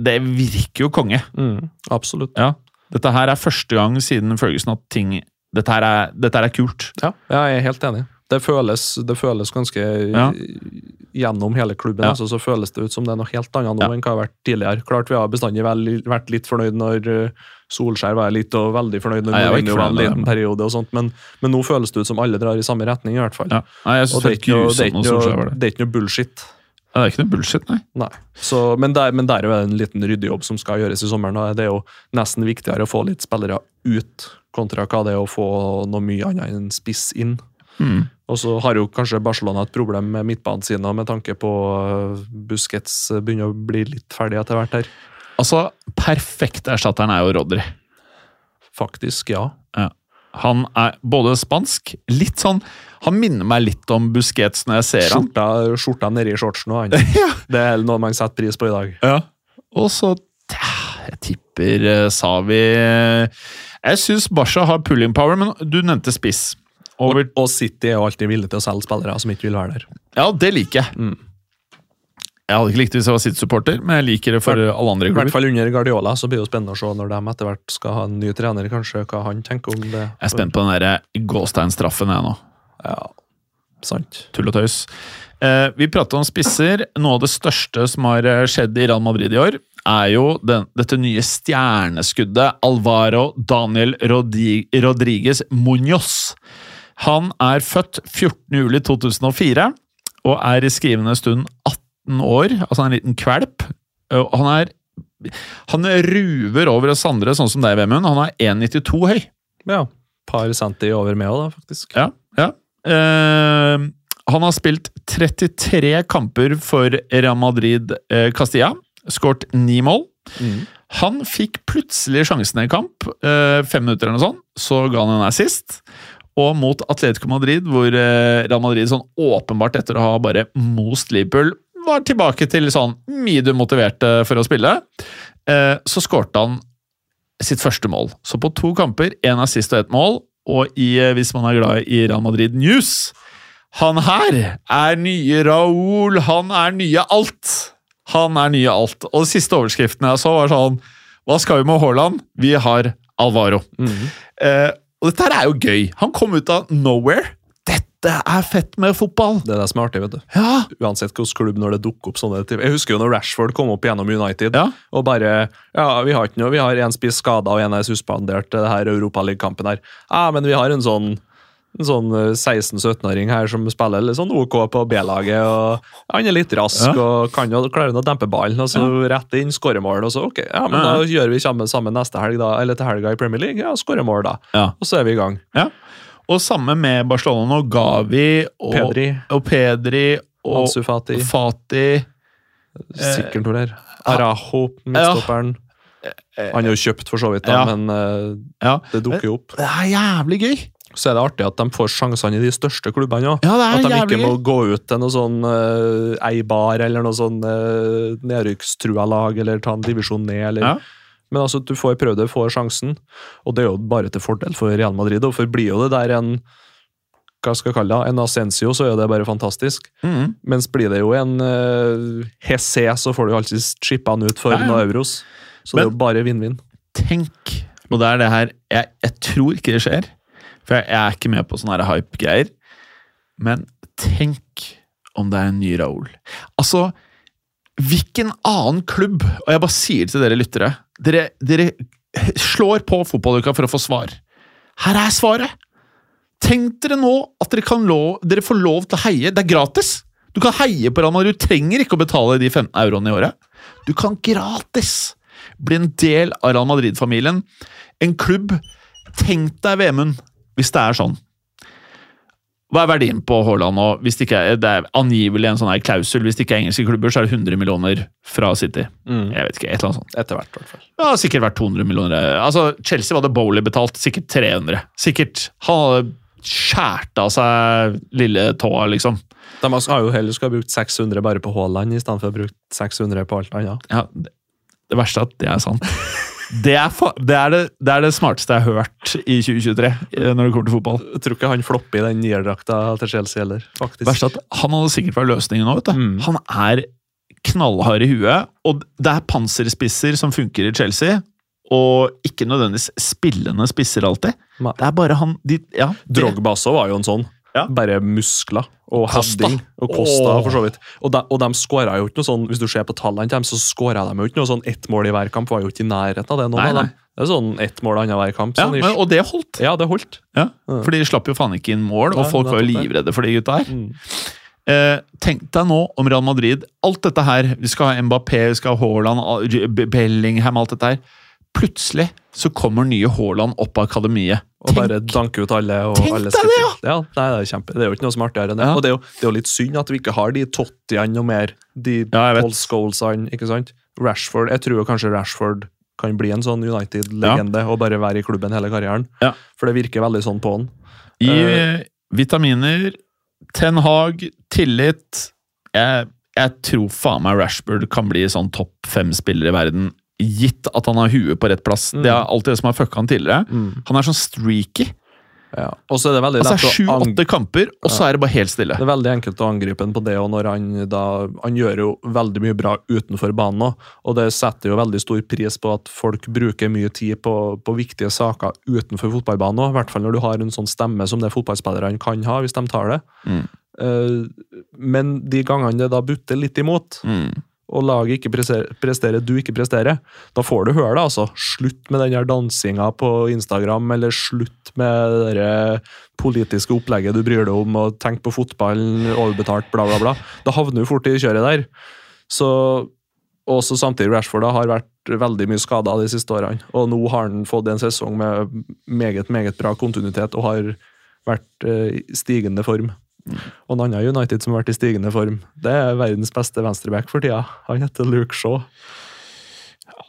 Det virker jo konge. Mm. Absolutt. Ja. Dette her er første gang siden Ferguson at ting Dette her er, dette her er kult. Ja, jeg er helt enig. Det føles, det føles ganske Ja. Gjennom hele klubben Ja. altså, så føles det ut som det er noe helt annet nå enn hva det har vært tidligere. Klart Vi har bestandig vært litt fornøyd når uh, Solskjær var litt og veldig fornøyd når jeg var en liten periode, og sånt, men, men nå føles det ut som alle drar i samme retning. i hvert fall. Ja. Nei, Og det er ikke noe, det er ikke noe, det. det er ikke noe bullshit. Ja, det er ikke noe bullshit, nei. Nei. Så, men, der, men der er jo en liten ryddejobb som skal gjøres i sommeren. og Det er jo nesten viktigere å få litt spillere ut, kontra hva det er å få noe mye annet enn spiss inn. Mm. Og så har jo kanskje Barcelona et problem med midtbanen sin, med tanke på uh, Busquets begynner å bli litt ferdig etter hvert her. Altså, perfekt erstatteren er jo Rodri. Faktisk, ja. Han er både spansk Litt sånn Han minner meg litt om Busquets når jeg ser han. Skjorta, skjorta nedi shortsen og annet. Ja. Det er noe man setter pris på i dag. Ja. Og så Jeg tipper Savi eh, Jeg syns Basha har pulling power, men du nevnte spiss. Over, Og City er jo alltid villig til å selge spillere som ikke vil være der. ja, det liker jeg. Mm. Jeg hadde ikke likt det hvis jeg var City-supporter, men jeg liker det for alle andre I hvert fall under Guardiola, så blir det jo spennende å se når de etter hvert skal ha en ny trener, kanskje, hva han tenker om det. Jeg er spent på den der Gåstein-straffen, jeg nå. Ja, sant. Tull og tøys. Eh, vi prater om spisser. Noe av det største som har eh, skjedd i Real Madrid i år, er jo den, dette nye stjerneskuddet Alvaro Daniel Rodi Rodriguez Muñoz. Han er født 14.07.2004 og er i skrivende stund 18 år, altså en liten kvalp. Han er han ruver over oss andre, sånn som deg, Vemund. Han er 1,92 høy. Ja. Par centi over med òg, da, faktisk. Ja, ja. Eh, han har spilt 33 kamper for Real Madrid eh, Castilla. Skåret ni mål. Mm. Han fikk plutselig sjansen i kamp. eh, Fem minutter eller noe sånt. Så ga han en assist. Og mot Atletico Madrid, hvor eh, Real Madrid sånn åpenbart etter å ha bare most Liverpool var tilbake til sånn medium motiverte for å spille, eh, så skårte han sitt første mål. Så på to kamper, én assist og ett mål, og i, eh, hvis man er glad i Real Madrid News Han her er nye Raúl, han er nye alt! Han er nye alt. Og de siste overskriftene jeg så, var sånn Hva skal vi med Haaland? Vi har Alvaro. Mm. Eh, og dette her er jo gøy. Han kom ut av nowhere. Dette er fett med fotball! Det er det som er artig, vet du. Ja! Uansett hvilken klubb når det dukker opp sånne. Jeg husker jo når Rashford kom opp gjennom United, Ja. og bare Ja, vi har ikke noe, vi har én spiss skada og én er suspendert til det her Europaligakampen her. Ja, men vi har en sånn en sånn eh, 16-17-åring her som spiller litt sånn OK på B-laget. og Han er litt rask Ja. og kan jo klare å dempe ballen. og så Rett inn, skåremål. og så ok, ja, men Ja. Da gjør vi sammen, sammen neste helg, da, eller til helga i Premier League. Ja, skåremål da. Ja. Og så er vi i gang. Og samme med Barcelona nå. Gavi og Pedri, og, Pedri og Ansu Fati, Fati sikkert noe der. Araho, midtstopperen. Han er jo kjøpt, for så vidt, da, Ja. men uh, Ja. det dukker jo opp. Det er jævlig gøy! Så er det artig at de får sjansene i de største klubbene òg. Ja, At de ikke må gøy. gå ut til noe sånn uh, Eibar eller noe sånn uh, nedrykkstrua lag, eller ta en divisjon ned, eller. Men altså, du får prøvd det, får sjansen, og det er jo bare til fordel for Real Madrid. Og for blir jo det der en hva skal jeg kalle det, en Ascencio, så er det bare fantastisk. Mm. Mens blir det jo en uh, Hesse, så får du alltid chippa han ut for noen euros. Så Men- det er jo bare vinn-vinn. Tenk, og det er det her Jeg, jeg tror ikke det skjer, for jeg, jeg er ikke med på sånne hype-greier. Men tenk om det er en ny Raoul. Altså, hvilken annen klubb Og jeg bare sier det til dere lyttere. Dere, dere slår på fotballuka for å få svar. Her er svaret! Tenk dere nå at dere, lov, dere får lov til å heie. Det er gratis! Du kan heie på Real Madrid. Du trenger ikke å betale de 15 euroene i året. Du kan gratis bli en del av Real Madrid-familien. En klubb Tenk deg, Vemund, hvis det er sånn. Hva er verdien på Haaland nå? Hvis det, ikke er, det er angivelig en sånn her klausul. Hvis det ikke er engelske klubber, så er det 100 millioner fra City. Jeg vet ikke, et eller annet sånt. Etter hvert, i hvert fall. Ja, sikkert vært 200 millioner. Altså, Chelsea hadde Bowley betalt sikkert 300. Sikkert. Han hadde skjært av seg lille tåa, liksom. De har jo heller skulle ha brukt 600 bare på Haaland, i stedet for å ha brukt 600 på alt annet. Ja, det, det verste er at det er sant. Det er, det, er det, det er det smarteste jeg har hørt i 2023 eh, når det kommer til fotball. Jeg tror ikke han flopper i den nierdrakta til Chelsea heller, faktisk. Verst at Han hadde sikkert vært løsningen nå. vet du. Mm. Han er knallhard i huet, og det er panserspisser som funker i Chelsea. Og ikke nødvendigvis spillende spisser alltid. Nei. Det er bare han de, ja, det- Drogba også var jo en sånn. Ja. Bare muskler og Costa. heading. Og Kosta, oh. for så vidt. Og de, og de skåra jo ikke noe sånn, hvis du ser på tallene til dem, så skåra de jo ikke noe sånn ett mål i hver kamp. Var jo ikke i nærheten av det. noen Nei, av dem. Det er sånn ett mål annenhver kamp. ja, Sånn, men. Og det holdt. ja, det holdt. Ja. For de slapp jo faen ikke inn mål, og Nei, folk var jo livredde for de gutta her. Mm. Eh, tenk deg nå om Real Madrid. Alt dette her. Vi skal ha Mbappé, vi skal ha Haaland, Bellingham, alt dette her. Plutselig så kommer nye Haaland opp av akademiet. Og bare danke ut alle. Og Tenk alle deg det, ja! ja! Nei, det er kjempe. Det er jo ikke noe som er artigere enn det. Ja. Og det er, jo, det er jo litt synd at vi ikke har de Tottiene og mer. De Ja. Paul Scholesene, ikke sant? Rashford. Jeg tror kanskje Rashford kan bli en sånn United-legende og bare være i klubben hele karrieren. Ja. For det virker veldig sånn på han. I uh, vitaminer, Ten Hag, tillit. Jeg, jeg tror faen meg Rashford kan bli sånn topp fem spiller i verden. Gitt at han har huet på rett plass. Mm. Det er alltid det som har fucka han tidligere. Han er sånn streaky. Ja. Og så er det veldig Altså lett å ang- Sju-åtte kamper, og så er det bare helt stille. Det er veldig enkelt å angripe ham på det, og når han da Han gjør jo veldig mye bra utenfor banen òg, og det setter jo veldig stor pris på at folk bruker mye tid på, på viktige saker utenfor fotballbanen òg. I hvert fall når du har en sånn stemme som det fotballspillerne kan ha, hvis de tar det. Mm. Uh, men de gangene det da butter litt imot, Mm. Og laget ikke presterer, du ikke presterer, da får du høre det, altså. Slutt med den her dansinga på Instagram, eller slutt med det politiske opplegget du bryr deg om, og tenk på fotballen, overbetalt, bla, bla, bla. Da havner du fort i kjøret der. Så også samtidig Rashford har vært veldig mye skada de siste årene. Og nå har han fått en sesong med meget, meget bra kontinuitet og har vært eh, i stigende form. Og en annen United som har vært i stigende form, det er verdens beste venstreback for tida. Han heter Luke Shaw.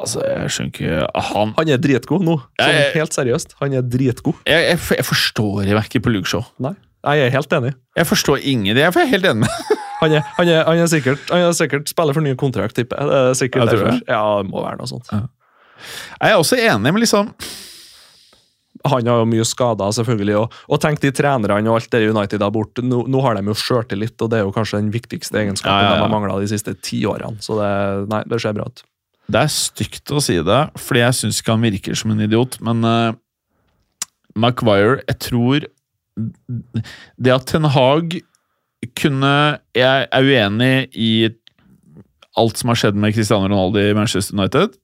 Altså, jeg skjønner ikke Han Han er dritgod nå. Sånn, Jeg- jeg- helt seriøst. Han er dritgod. Jeg, jeg, jeg forstår jo ikke på Luke Shaw. Nei, jeg er helt enig. Jeg forstår ingen det. Jeg er helt enig med Han er, han er, han er sikkert, han er sikkert spiller for ny kontrakt, tipper jeg. Det er sikkert jeg tror derfor. det? Ja, det må være noe sånt. Jeg er også enig, men liksom Han har jo mye skader, selvfølgelig. Og, og tenk de trenerne og alt det United har bort. Nå, nå har de jo sjøltillit, og det er jo kanskje den viktigste egenskapen Ja, ja, ja. de har mangla de siste ti årene. Så det, nei, det ser bra ut. Det er stygt å si det, fordi jeg syns ikke han virker som en idiot, men uh, Maguire Jeg tror det at Ten Hag kunne Jeg er uenig i alt som har skjedd med Cristiano Ronaldo i Manchester United.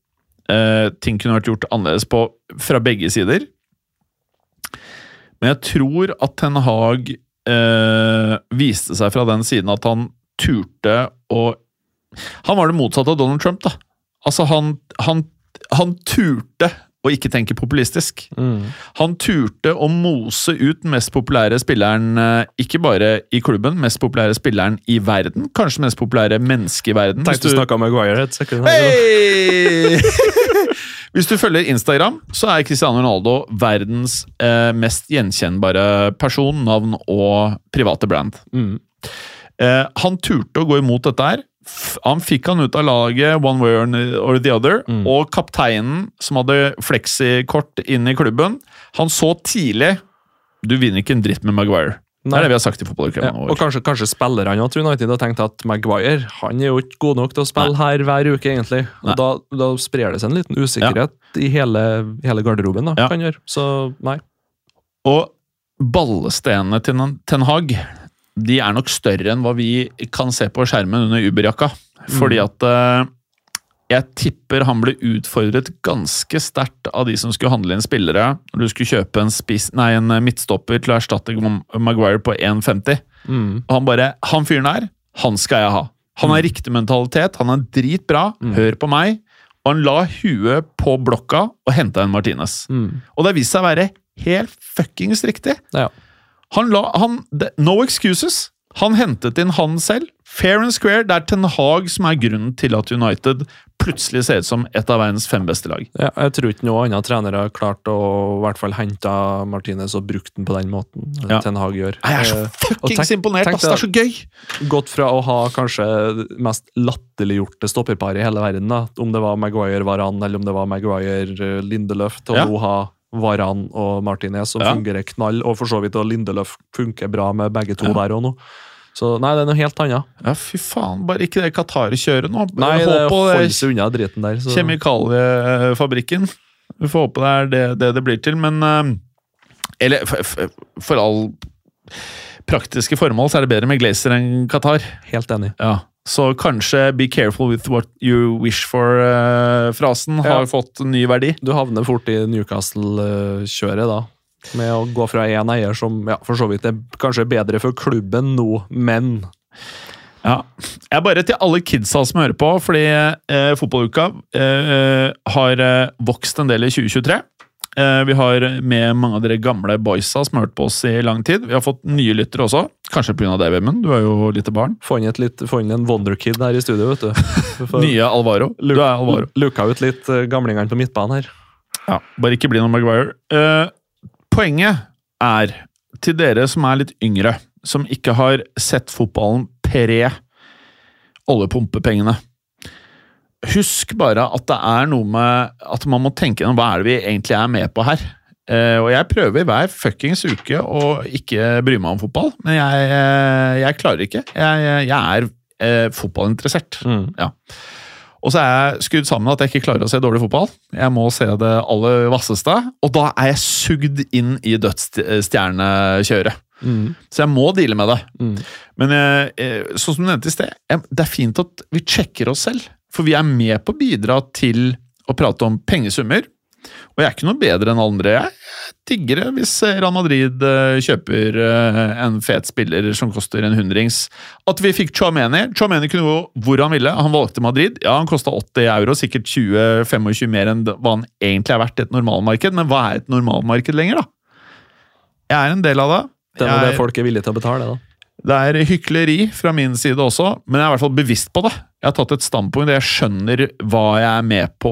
Uh, ting kunne vært gjort annerledes på, fra begge sider. Men jeg tror at Ten Hag eh, viste seg fra den siden at han turte å Han var det motsatte av Donald Trump, da. Altså, han, han, han turte å ikke tenke populistisk. Han turte å mose ut den mest populære spilleren, eh, ikke bare i klubben, mest populære spilleren i verden. Kanskje mest populære menneske i verden. Tenkte du Hvis snakka med Maguire et sekund. Hvis du følger Instagram, så er Cristiano Ronaldo verdens eh, mest gjenkjennbare person, navn og private brand. Mm. Eh, han turte å gå imot dette her. Han fikk han ut av laget one way or- the other, Mm. og kapteinen, som hadde fleksikort inn i klubben, han så tidlig Du vinner ikke en dritt med Maguire. Det er det vi har sagt i Ja, og kanskje, kanskje spillerne òg, tror United har tenkt at Maguire han er jo ikke god nok til å spille her hver uke, egentlig. Og da, da sprer det seg en liten usikkerhet i hele, hele garderoben. da, Ja. kan gjøre. Så nei. Og ballestenene til Ten Hag de er nok større enn hva vi kan se på skjermen under Uber-jakka. Fordi at eh, jeg tipper han ble utfordret ganske sterkt av de som skulle handle inn spillere når du skulle kjøpe en, spis, nei, en midtstopper til å erstatte Maguire på 1,50. Mm. Og han bare Han fyren her, han skal jeg ha. Han har riktig mentalitet, han er dritbra, hør på meg. Og han la huet på blokka og henta en Martinez. Mm. Og det har vist seg å være helt fuckings riktig. Ja. Han la, han, no excuses. Han hentet inn han selv. Fair and square. Det er Ten Hag som er grunnen til at United plutselig ser ut som et av verdens fem beste lag. Ja, jeg tror ikke noen andre trenere har klart å i hvert fall hente Martinez og brukt den på den måten Ja. Ten Hag gjør. Jeg er så Eh, fuckings imponert! tenk. Det er så gøy! gått fra å ha kanskje mest latterliggjorte stopperparet i hele verden, da. om det var Maguire Varan eller om det var Maguire Lindeløft Lindelöf, til å Ja. ha Varan og Martinez som Ja. fungerer knall, og for så vidt og Lindeløf funker bra med begge to Ja. der òg nå. Så nei, det er noe helt annet. Ja, fy faen. Bare ikke det Qatar-kjøret nå. Nei, det Håp holder seg unna driten der. Så. kjemikaliefabrikken. Vi får håpe det er det det, det blir til, men eh, Eller for, for, for all praktiske formål så er det bedre med Glazer enn Qatar. Helt enig. Ja, Så kanskje 'be careful with what you wish for'-frasen har Ja. fått ny verdi. Du havner fort i Newcastle-kjøret da. Med å gå fra én eier som ja, for så vidt er kanskje bedre for klubben nå, men Ja. Jeg bare til alle kidsa som hører på, fordi eh, fotballuka eh, har eh, vokst en del i 2023. Eh, vi har med mange av dere gamle boysa som har hørt på oss i lang tid. Vi har fått nye lyttere også. Kanskje pga. deg, Vemund. Du er jo lite barn. få inn, et litt, få inn en wonderkid her i studio, vet du. Nye Alvaro. Du er Alvaro. Luka ut litt eh, gamlingene på midtbanen her. Ja, bare ikke bli noen Maguire. Eh, poenget er, til dere som er litt yngre, som ikke har sett fotballen pre oljepumpepengene Husk bare at det er noe med at man må tenke gjennom hva er det vi egentlig er med på her. Uh, og jeg prøver hver fuckings uke å ikke bry meg om fotball, men jeg, uh, jeg klarer ikke. Jeg, jeg er uh, fotballinteressert. Ja. Og så er jeg skrudd sammen at jeg ikke klarer å se dårlig fotball. Jeg må se det aller vasseste, og da er jeg sugd inn i dødsstjernekjøret. Mm. Så jeg må deale med det. Mm. Men eh, eh, sånn som du nevnte i sted, eh, det er fint at vi sjekker oss selv. For vi er med på å bidra til å prate om pengesummer. Og jeg er ikke noe bedre enn andre. Jeg digger det hvis Real Madrid eh, kjøper eh, en fet spiller som koster en hundrings. At vi fikk Chouameni. Chouameni kunne gå hvor han ville. Han valgte Madrid. Ja, han kosta 80 euro, sikkert 20-25 mer enn hva han egentlig er verdt i et normalmarked. Men hva er et normalmarked lenger, da? Jeg er en del av det. Det er jeg... det folk er villige til å betale, da. Det er hykleri fra min side også, men jeg er i hvert fall bevisst på det. Jeg har tatt et standpunkt, der jeg skjønner hva jeg er med på,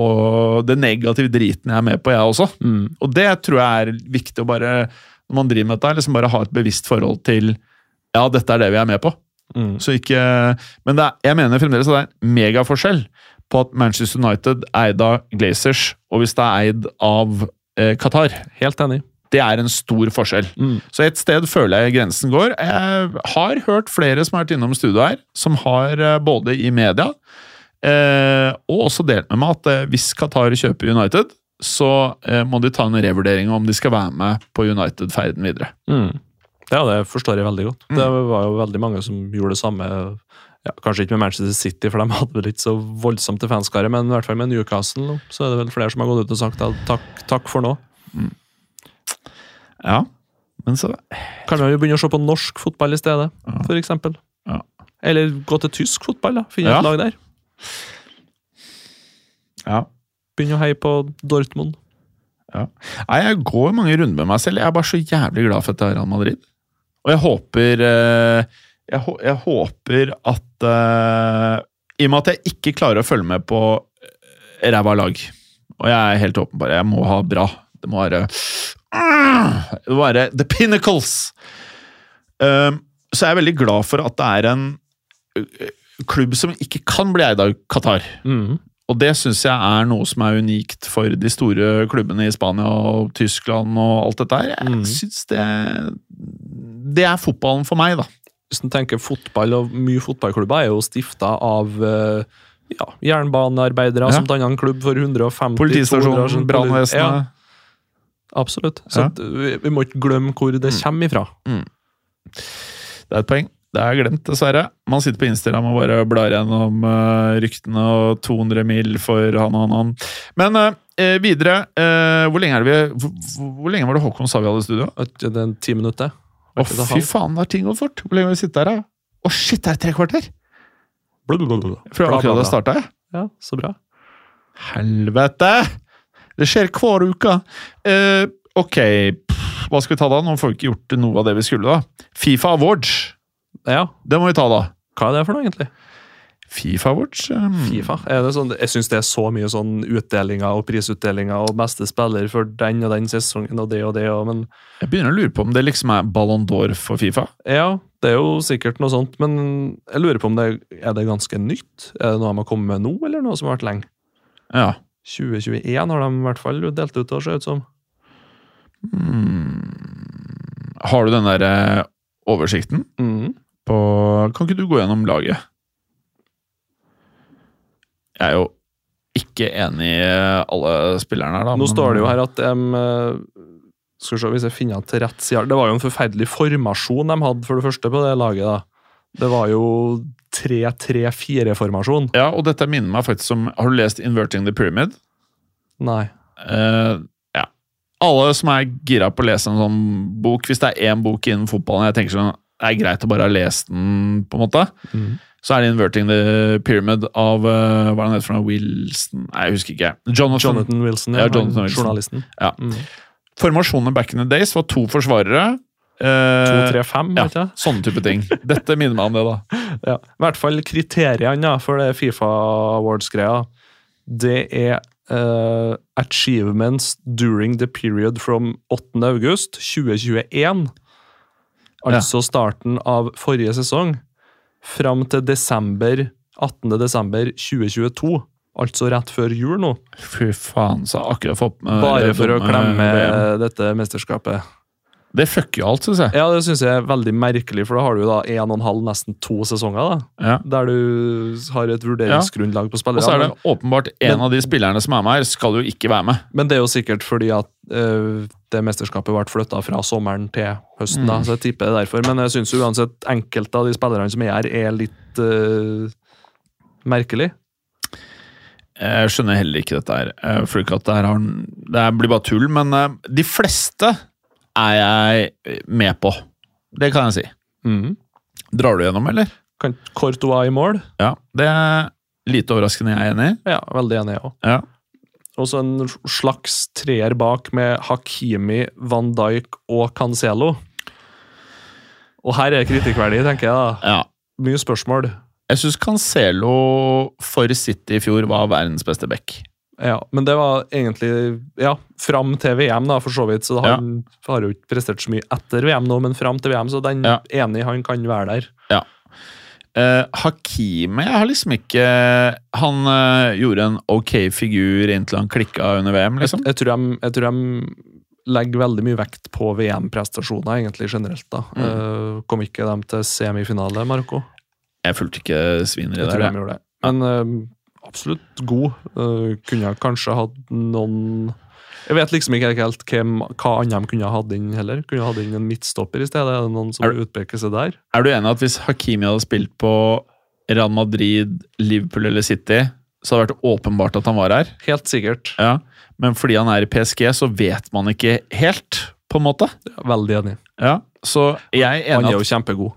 det negative driten jeg er med på, jeg også. Mm. Og det tror jeg er viktig å bare, når man driver med dette, liksom bare ha et bevisst forhold til ja, dette er det vi er med på. Mm. Så ikke, men er, jeg mener fremdeles at det er en megaforskjell på at Manchester United er eid av Glazers, og hvis det er eid av eh, Qatar. Helt enig. Det er en stor forskjell. Mm. Så et sted føler jeg grensen går. Jeg har hørt flere som har vært innom studio her, som har eh, både i media eh, og også delt med meg at eh, hvis Qatar kjøper United, så eh, må de ta en revurdering om de skal være med på United-ferden videre. Mm. Ja, det forstår jeg veldig godt. Mm. Det var jo veldig mange som gjorde det samme. Ja, kanskje ikke med Manchester City, for de hadde vel ikke så voldsomt til fanskare, men i hvert fall med Newcastle nå, så er det vel flere som har gått ut og sagt at takk, takk for nå. Ja, men så Kan man jo begynne å se på norsk fotball i stedet, Ja. eksempel. Ja. Eller gå til tysk fotball, da. Finne Ja. et lag der. Ja. Begynne å heie på Dortmund. Ja. Nei, jeg går mange runder med meg selv. Jeg er bare så jævlig glad for at det er Real Madrid. Og jeg håper eh, Jeg, jeg håper at uh, I og med at jeg ikke klarer å følge med på eh, ræva lag, og jeg er helt åpenbar, jeg må ha bra. Det må være Det Bare the pinnacles! Um, så jeg er veldig glad for at det er en klubb som ikke kan bli eid av Qatar. Mm. Og det syns jeg er noe som er unikt for de store klubbene i Spania og Tyskland og alt dette her. Jeg Mm. syns det Det er fotballen for meg, da. Hvis du tenker fotball, og mye fotballklubber er jo stifta av eh, ja, jernbanearbeidere Ja. som danna en klubb for 150 200 år Politistasjonen, brannvesenet. Ja. Absolutt. Så Ja. vi, vi må ikke glemme hvor det kommer ifra. Det er et poeng. Det er glemt, dessverre. Man sitter på Instagram og bare blar gjennom uh, ryktene og 200 mil for han og han. og han. Men uh, videre uh, hvor, lenge er det vi, hvor, hvor lenge var det Håkon sa vi hadde i studio? At Det er ti minutter. Å, oh, fy faen, har ting gått fort! Hvor lenge har vi sittet her, da? Å, shit, det er tre kvarter! Blablabla. Fra akkurat det bla. starta, jeg. Ja, så bra. Helvete! Det skjer hver uke. Uh, ok, pff, hva skal vi ta da? Nå får vi ikke gjort noe av det vi skulle, da. Fifa Awards. Ja, Det må vi ta, da. hva er det for noe, egentlig? Fifa Awards? um, Fifa. Det sånn, jeg syns det er så mye sånn utdelinger og prisutdelinger og beste spiller for den og den sesongen og det og det, og, men Jeg begynner å lure på om det liksom er Ballon d'Or for Fifa. Ja, det er jo sikkert noe sånt, men jeg lurer på om det er det ganske nytt? Er det noe de har kommet med nå, eller noe som har vært lenge? Ja. 2021 har de i hvert fall delt ut, og ser ut som. Mm. Har du den der eh, oversikten Mm. på Kan ikke du gå gjennom laget? Jeg er jo ikke enig i alle spillerne her, da. Nå men- står det jo her at de Skal vi se hvis jeg finner til rett side Det var jo en forferdelig formasjon de hadde, for det første, på det laget. da. Det var jo 3-3-4-formasjon. Ja, og dette minner meg faktisk om Har du lest 'Inverting the Pyramid'? Nei. Uh, ja. Alle som er gira på å lese en sånn bok, hvis det er én bok innen fotballen jeg tenker sånn, det er greit å bare ha lest den, på en måte, Mm. så er det 'Inverting the Pyramid' av uh, hva er han heter for noe? Wilson Nei, jeg husker ikke. Jonathan. Jonathan Wilson, Ja, ja, Jonathan Wilson. journalisten. Ja. Mm. Formasjonen back in the days var to forsvarere. Eh, 2-3-5, ja, jeg. sånne type ting. Dette minner meg om det, da. Ja. I hvert fall kriteriene ja, for det Fifa Awards-greia. Det er uh, achievements during the period from 8. august 2021. Altså starten av forrige sesong. Fram til desember 18. desember 2022. Altså rett før jul nå. Fy faen, så akkurat fått med Bare for å klemme dette mesterskapet. Det fucker jo alt, syns jeg. Ja, det syns jeg er veldig merkelig, for da har du da en og en halv, nesten to sesonger. da. Ja. Der du har et vurderingsgrunnlag på Og så er spillerne. det åpenbart en Men- av de spillerne som er med her, skal jo ikke være med. Men det er jo sikkert fordi at øh, det mesterskapet ble flytta fra sommeren til høsten. da, Mm. så jeg tipper det er derfor. Men jeg syns uansett enkelte av de spillerne som er her, er litt øh, merkelig. Jeg skjønner heller ikke dette her. Føler ikke at det her har Det blir bare tull, men eh, de fleste er jeg med på. Det kan jeg si. Mm. Drar du gjennom, eller? Kan Courtois i mål? Ja. Det er lite overraskende jeg er enig i. Ja, veldig enig, jeg òg. Ja. Og så en slags treer bak med Hakimi, Van Dijk og Cancelo. Og her er kritikkverdig, tenker jeg. da. Ja. Mye spørsmål. Jeg syns Cancelo for City i fjor var verdens beste back. Ja, Men det var egentlig ja, fram til VM, da, for så vidt. Så han har jo ikke prestert så mye etter VM nå, men fram til VM, så den Ja. enig han kan være der. Ja. Eh, Hakime jeg har liksom ikke Han eh, gjorde en ok figur inntil han klikka under VM, liksom. Jeg, tror de, jeg tror de legger veldig mye vekt på VM-prestasjoner, egentlig generelt. da. Mm. Eh, kom ikke de til semifinale, Marco? Jeg fulgte ikke svineri Jeg tror de gjorde det. Men eh, absolutt god. Uh, kunne kanskje hatt noen Jeg vet liksom ikke helt hvem, hva annet de kunne hatt inn heller. Kunne hatt inn en midtstopper i stedet. Er det noen som Er- utpeker seg der? Er du enig at hvis Hakimi hadde spilt på Real Madrid, Liverpool eller City, så hadde det vært åpenbart at han var her? Helt sikkert. Ja. Men fordi han er i PSG, så vet man ikke helt, på en måte. Veldig enig. Ja, Så jeg er Han er jo at kjempegod.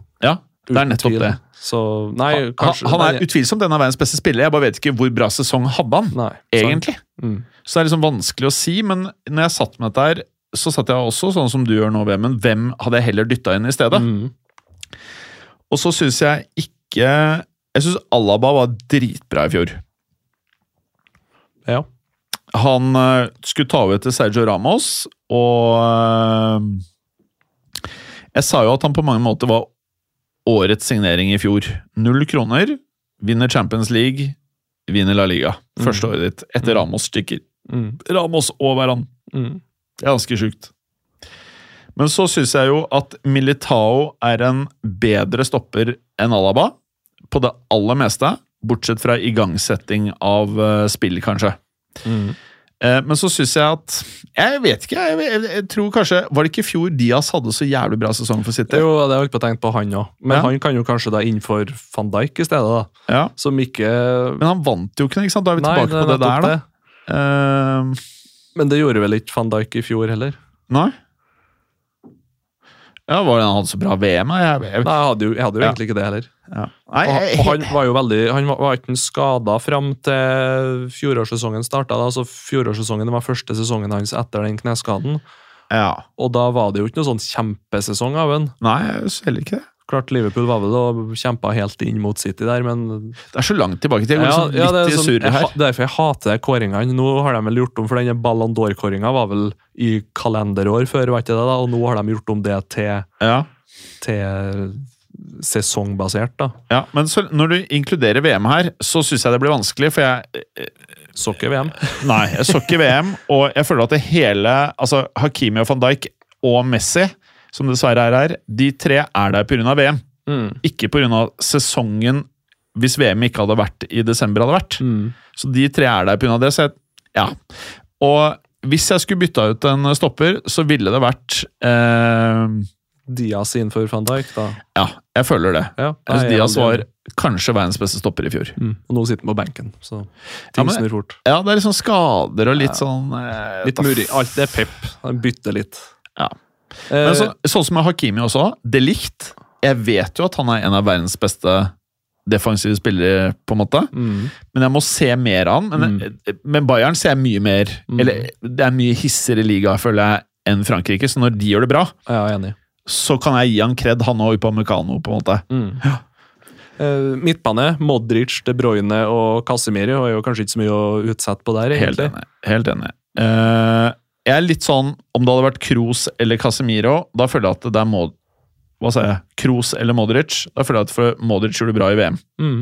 Det er nettopp det. Så nei, Han, kanskje han er nei, utvilsomt en av verdens beste spillere. Jeg bare vet ikke hvor bra sesong hadde han, nei, egentlig. Mm. Så det er liksom vanskelig å si, men når jeg satt med dette her, så satt jeg også sånn som du gjør nå, Vemund. Hvem hadde jeg heller dytta inn i stedet? Mm. Og så syns jeg ikke Jeg syns Alaba var dritbra i fjor. Ja. Han uh, skulle ta over til Sergio Ramos, og uh, Jeg sa jo at han på mange måter var årets signering i fjor. Null kroner, vinner Champions League, vinner La Liga. Første Mm. året ditt, etter Mm. Ramos stykker. Mm. Ramos og Varan. Mm. Ganske sjukt. Men så syns jeg jo at Militao er en bedre stopper enn Alaba. På det aller meste. Bortsett fra igangsetting av eh, spill, kanskje. Mm. Eh, men så syns jeg at Jeg vet ikke. Jeg, jeg, jeg tror kanskje Var det ikke i fjor Diaz hadde så jævlig bra sesong for City? Jo, det holdt på å tenke på han òg. Men Ja. han kan jo kanskje da innenfor van Dijk i stedet, da. Ja, Som ikke Men han vant jo ikke, ikke sant? Da er vi Nei, tilbake på det der, da. Eh, Men det gjorde vel ikke van Dijk i fjor heller? nei? Ja, Var det han hadde så bra VM? Jeg, jeg, Nei, jeg hadde jo, jeg hadde jo Ja. egentlig ikke det heller. ja. Nei, Og, jeg, og han var jo veldig Han var, var ikke skada fram til fjorårssesongen starta. Altså, fjorårssesongen var første sesongen hans etter den kneskaden. ja. Og da var det jo ikke noe sånn kjempesesong av han. Nei, jeg heller ikke det. Klart Liverpool var vel og kjempa helt inn mot City der, men Det er så langt tilbake til. Jeg går Ja, liksom ja, litt det er sånn, surr her. Jeg, derfor jeg hater kåringene. Nå har de vel gjort om, for denne Ballon d'Or-kåringa var vel i kalenderår før, var ikke det da? og nå har de gjort om det til, Ja, til sesongbasert. da. ja. Men så, når du inkluderer VM her, så syns jeg det blir vanskelig, for jeg Så ikke VM. Nei, jeg så ikke VM, og jeg føler at det hele Altså, Hakimi og van Dijk og Messi, som dessverre er her, de tre er der pga. VM. Mm. Ikke pga. sesongen, hvis VM ikke hadde vært i desember. hadde vært. Mm. Så de tre er der pga. det. Så jeg, ja. Og hvis jeg skulle bytta ut en stopper, så ville det vært eh, Diaz innenfor van Dijk, da. Ja, jeg føler det. Ja, nei, Diaz jeg er var kanskje verdens beste stopper i fjor. mm. Og nå sitter han på benken, så Ja, ting men- snur fort. Ja, det er liksom skader og litt Ja. sånn eh, Litt murring. Alt er pep. Han bytter litt. Ja. Eh, Men så, sånn som med Hakimi også, det likt. Jeg vet jo at han er en av verdens beste defensive spillere, på en måte. mm. Men jeg må se mer av han. Men, men Bayern ser jeg mye mer Mm. Eller det er mye hissigere liga, føler jeg, enn Frankrike. Så når de gjør det bra, Ja, enig. så kan jeg gi han kred, han òg, på Mekano, på en måte. Mm. Uh, midtbane, Modric, De Bruyne og Casemiro har jo kanskje ikke så mye å utsette på der, Helt enig. Helt enig. Jeg er litt sånn Om det hadde vært Kroos eller Casemiro, da føler jeg at det er Mod... Hva sa jeg? Kroos eller Modric? Da føler jeg at for Modric gjorde det bra i VM. Mm.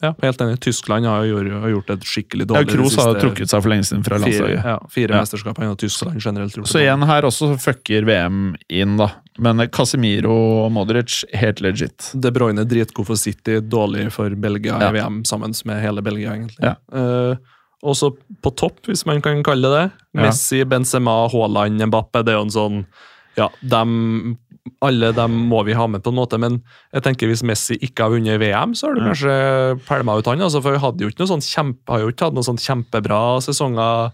Ja, helt enig. Tyskland har, jo gjort, har gjort et skikkelig Ja, dårlig Kroos har trukket seg for lenge siden fra fire, landslaget. ja, fire Ja. mesterskap har Tyskland generelt gjort. Så det igjen her også fucker VM inn, da. Men Casemiro og Modric, helt legit. De Bruyne dritgod for City, dårlig for Belgia Ja. i VM, sammen med hele Belgia, egentlig. Ja. Eh, også på topp, hvis man kan kalle det. Ja. Messi, Benzema, Haaland, Mbappe. Det er jo en sånn Ja, dem, alle dem må vi ha med, på en måte. Men jeg tenker hvis Messi ikke har vunnet VM, så har du Ja. kanskje pælma ut han. Altså, for han hadde jo ikke noe sånn kjempe, har jo ikke hatt noen sånn kjempebra sesonger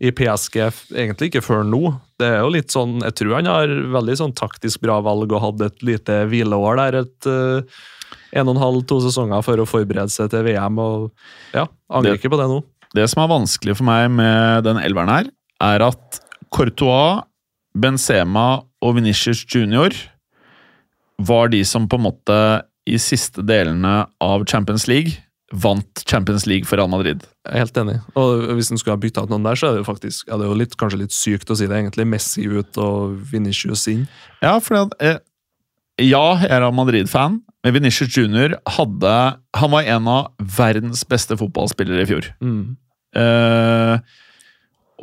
i PSG, egentlig ikke før nå. Det er jo litt sånn, Jeg tror han har veldig sånn taktisk bra valg og hadde et lite hvileår der. et Uh, En og en halv, to sesonger for å forberede seg til VM. og ja, Angrer ikke på det nå. Det som er vanskelig for meg med den elveren her, er at Courtois, Benzema og Venitius Junior var de som på en måte i siste delene av Champions League vant Champions League for Real Madrid. Jeg er helt enig. Og hvis en skulle ha bytta ut noen der, så er det jo faktisk ja, det er jo litt, kanskje litt sykt å si det, egentlig. Messi ut og Vinicius inn. Ja, for eh, ja, jeg er Real Madrid-fan, men Vinicius Junior hadde Han var en av verdens beste fotballspillere i fjor. Mm. Eh,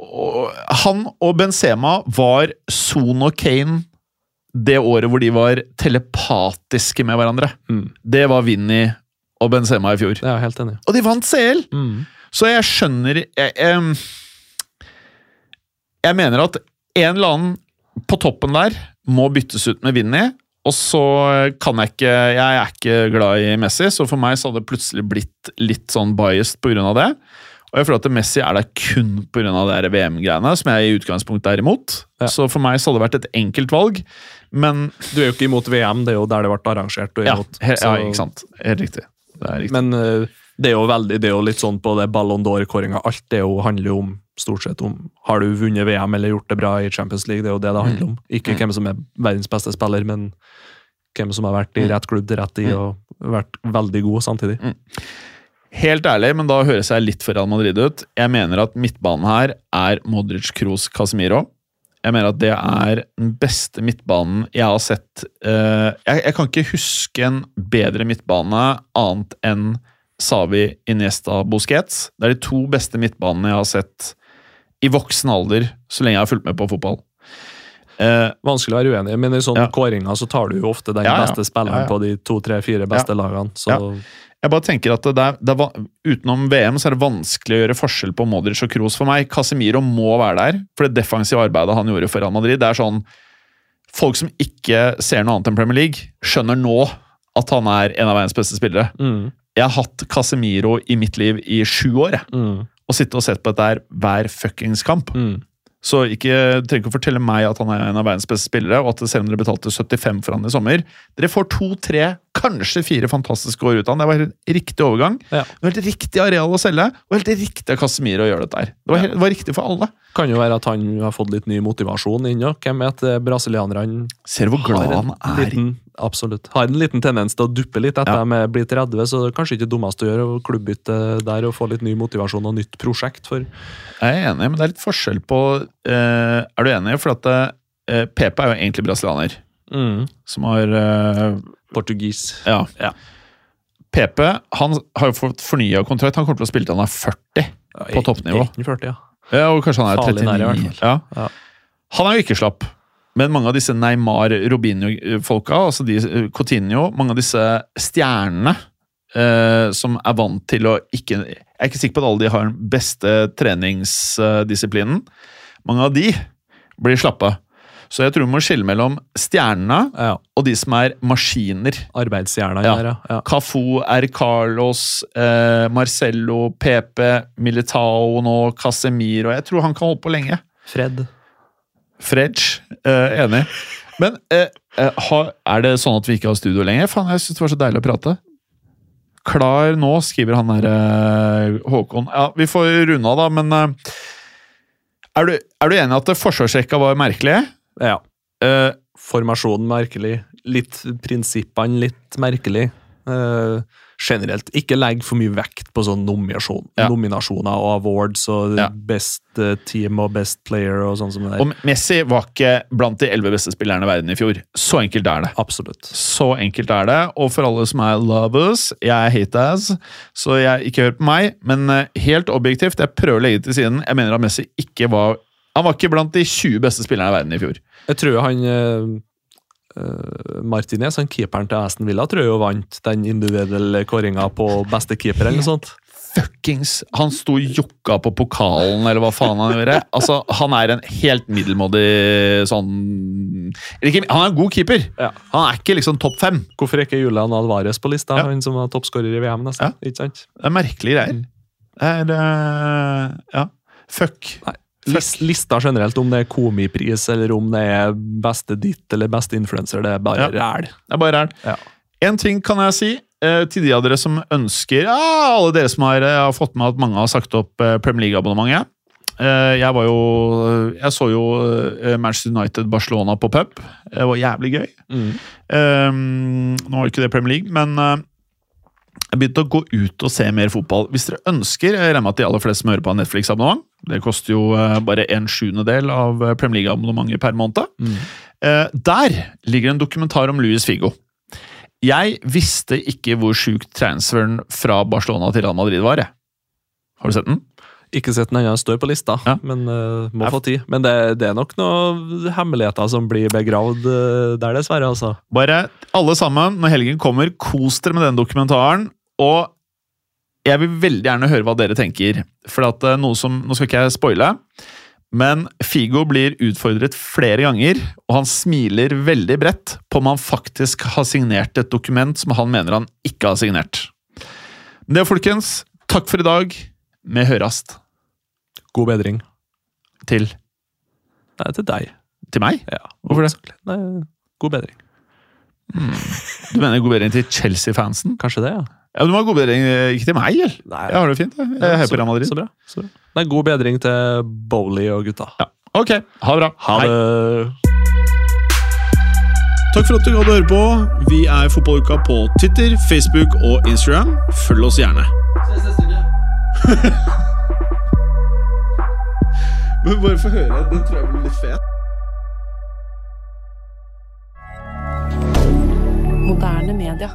og han og Benzema var Son og Kane det året hvor de var telepatiske med hverandre. Mm. Det var Vinni og Benzema i fjor. Er helt enig. Og de vant CL! Mm. Så jeg skjønner jeg, jeg, jeg mener at en eller annen på toppen der må byttes ut med Vinni. Og så kan jeg ikke Jeg er ikke glad i Messi, så for meg så hadde det plutselig blitt litt sånn biased pga. det. Og jeg føler at Messi er der kun pga. VM-greiene, som jeg i utgangspunktet er imot. Ja. Så for meg så hadde det vært et enkelt valg, men Du er jo ikke imot VM, det er jo der det ble arrangert. Er Ja, imot. ja ikke sant. Helt riktig. Det riktig. Men eh, det er jo veldig, det er jo litt sånn på det Ballon d'Or-kåringa. Alt det jo handler jo om stort sett om har du vunnet VM eller gjort det bra i Champions League. Det er jo det det handler om. Ikke Mm. hvem som er verdens beste spiller, men hvem som har vært i Mm. rett klubb rett tid og vært veldig god samtidig. Helt ærlig, men da høres jeg litt for Real Madrid ut. Jeg mener at midtbanen her er Modric, Kroos, Casemiro. Jeg mener at det er den beste midtbanen jeg har sett eh, jeg, jeg kan ikke huske en bedre midtbane annet enn Savi, Iniesta, Busquets. Det er de to beste midtbanene jeg har sett i voksen alder, så lenge jeg har fulgt med på fotball. Eh, Vanskelig å være uenig, men i sånne Ja. kåringer så tar du jo ofte den Ja, ja. beste spilleren på de to, tre, fire beste lagene. Så. Jeg bare tenker at det er, det er, Utenom VM så er det vanskelig å gjøre forskjell på Modric og Kroos for meg. Casemiro må være der, for det defensive arbeidet han gjorde for Real Madrid. Det er sånn Folk som ikke ser noe annet enn Premier League, skjønner nå at han er en av verdens beste spillere. mm, Jeg har hatt Casemiro i mitt liv i sju år, mm, Og sittet og sett på dette her hver fuckings kamp. mm. Så ikke, trenger ikke å fortelle meg at han er en av verdens beste spillere, og at selv om dere betalte 75 for han i sommer Dere får to, tre, kanskje fire fantastiske år ut av han. Det var helt riktig overgang. Ja. Det var helt riktig areal å selge, og helt riktig av Casemiro å gjøre dette her. Det var, helt, det var riktig for alle. Kan jo være at han har fått litt ny motivasjon inn òg. Hvem vet? eh, Brasilianerne Ser du hvor glad han er? liten, absolutt. Har en liten tendens til å duppe litt etter Ja. jeg blir blitt 30, så det er kanskje ikke dummest å gjøre å klubbbytte der og få litt ny motivasjon og nytt prosjekt. For Jeg er enig, men det er litt forskjell på eh, Er du enig? For at eh, PP er jo egentlig brasilianer, som har eh, portugis. Ja. Ja. PP han har jo fått fornya kontrakt. Han kommer til å spille til han er 40. På toppnivå. 40, ja. Ja, og kanskje han er 39. nær Ja. Ja. Han er jo ikke slapp. Men mange av disse Neymar, Robinho-folka, altså de, Coutinho, mange av disse stjernene eh, som er vant til å ikke Jeg er ikke sikker på at alle de har den beste treningsdisiplinen. Mange av de blir slappe. Så jeg tror vi må skille mellom stjernene ja. og de som er maskiner. Arbeidsstjerna. Ja. der, ja. ja. Cafu, R. Carlos, eh, Marcello, PP, Militao nå, Casemiro Jeg tror han kan holde på lenge. Fred. Fredge, eh, enig. Men eh, eh, er det sånn at vi ikke har studio lenger? Faen, jeg synes det var så deilig å prate. Klar nå, skriver han der eh, Håkon. Ja, vi får runde av, da, men eh, er, du, er du enig at forsvarsrekka var merkelig? Ja. Eh, Formasjonen merkelig. Litt prinsippene litt merkelig. Eh, generelt. Ikke legg for mye vekt på sånn nominasjon, Ja. nominasjoner og awards og Ja. best eh, team og best player og sånn som det der. og Messi var ikke blant de elleve beste spillerne i verden i fjor. Så enkelt er det. Absolutt. Så enkelt er det. Og for alle som er lovers, jeg er hate-ass, så jeg ikke hør på meg. Men eh, helt objektivt, jeg prøver å legge det til siden, jeg mener at Messi ikke var Han var ikke blant de 20 beste spillerne i verden i fjor. Jeg tror han eh, Martinez, han keeperen til Aston Villa, tror jeg jo vant den individuelle kåringa på beste keeper. eller noe sånt. Fuckings Han sto og jokka på pokalen, eller hva faen han gjorde. Altså, Han er en helt middelmådig sånn ikke, Han er en god keeper. Ja. Han er ikke liksom topp fem. Hvorfor er ikke Julian Alvarez på lista? Ja. Han som var toppskårer i VM, nesten. Ikke sant? Det er merkelige greier. Det er uh, Ja. Fuck. Nei. Lis- Lista generelt, om det er komipris eller om det er beste ditt eller beste influenser, det er bare Ja. ræl. Det er bare ræl. Ja. En ting kan jeg si eh, til de av dere som ønsker ja, Alle dere som har, eh, har fått med at mange har sagt opp eh, Premier League-abonnementet. Eh, jeg var jo Jeg så jo eh, Manchester United-Barcelona på pub. Det var jævlig gøy. Eh, nå var jo ikke det Premier League, men eh, jeg begynte å gå ut og se mer fotball. Hvis dere ønsker, jeg regner med at de aller fleste som hører på har Netflix-abonnement. Det koster jo eh, bare en sjuendedel av eh, Premier League-abonnementet per måned. Mm. der ligger en dokumentar om Luis Figo. Jeg visste ikke hvor sjuk transferen fra Barcelona til Real Madrid var. Jeg. Har du sett den? Ikke sett den ennå, står på lista, Ja. men uh, må få tid. Men det, det er nok noen hemmeligheter som blir begravd uh, der, dessverre. altså. Bare alle sammen, når helgen kommer, kos dere med den dokumentaren. Og jeg vil veldig gjerne høre hva dere tenker. For at eh, noe som, Nå skal ikke jeg spoile, men Figo blir utfordret flere ganger, og han smiler veldig bredt på om han faktisk har signert et dokument som han mener han ikke har signert. Men det, folkens, takk for i dag. Vi hørast. God bedring. Til, Nei, til deg. til meg? Ja. Hvorfor det? Nei, god bedring. Du mener god bedring til Chelsea-fansen? Kanskje det, ja. Ja, Du må ha god bedring eh, ikke til meg, eller? Nei, Jeg har det fint. jeg. Jeg heier på Real Madrid. Så bra. Så bra. Nei, god bedring til Bowley og gutta. Ja. Ok, ha det bra. Ha Hei. det. Takk for at du hadde høre på. Vi er Fotballuka på Twitter, Facebook og Instagram. Følg oss gjerne. Men bare få høre. Den tror jeg blir litt fet. Moderne media.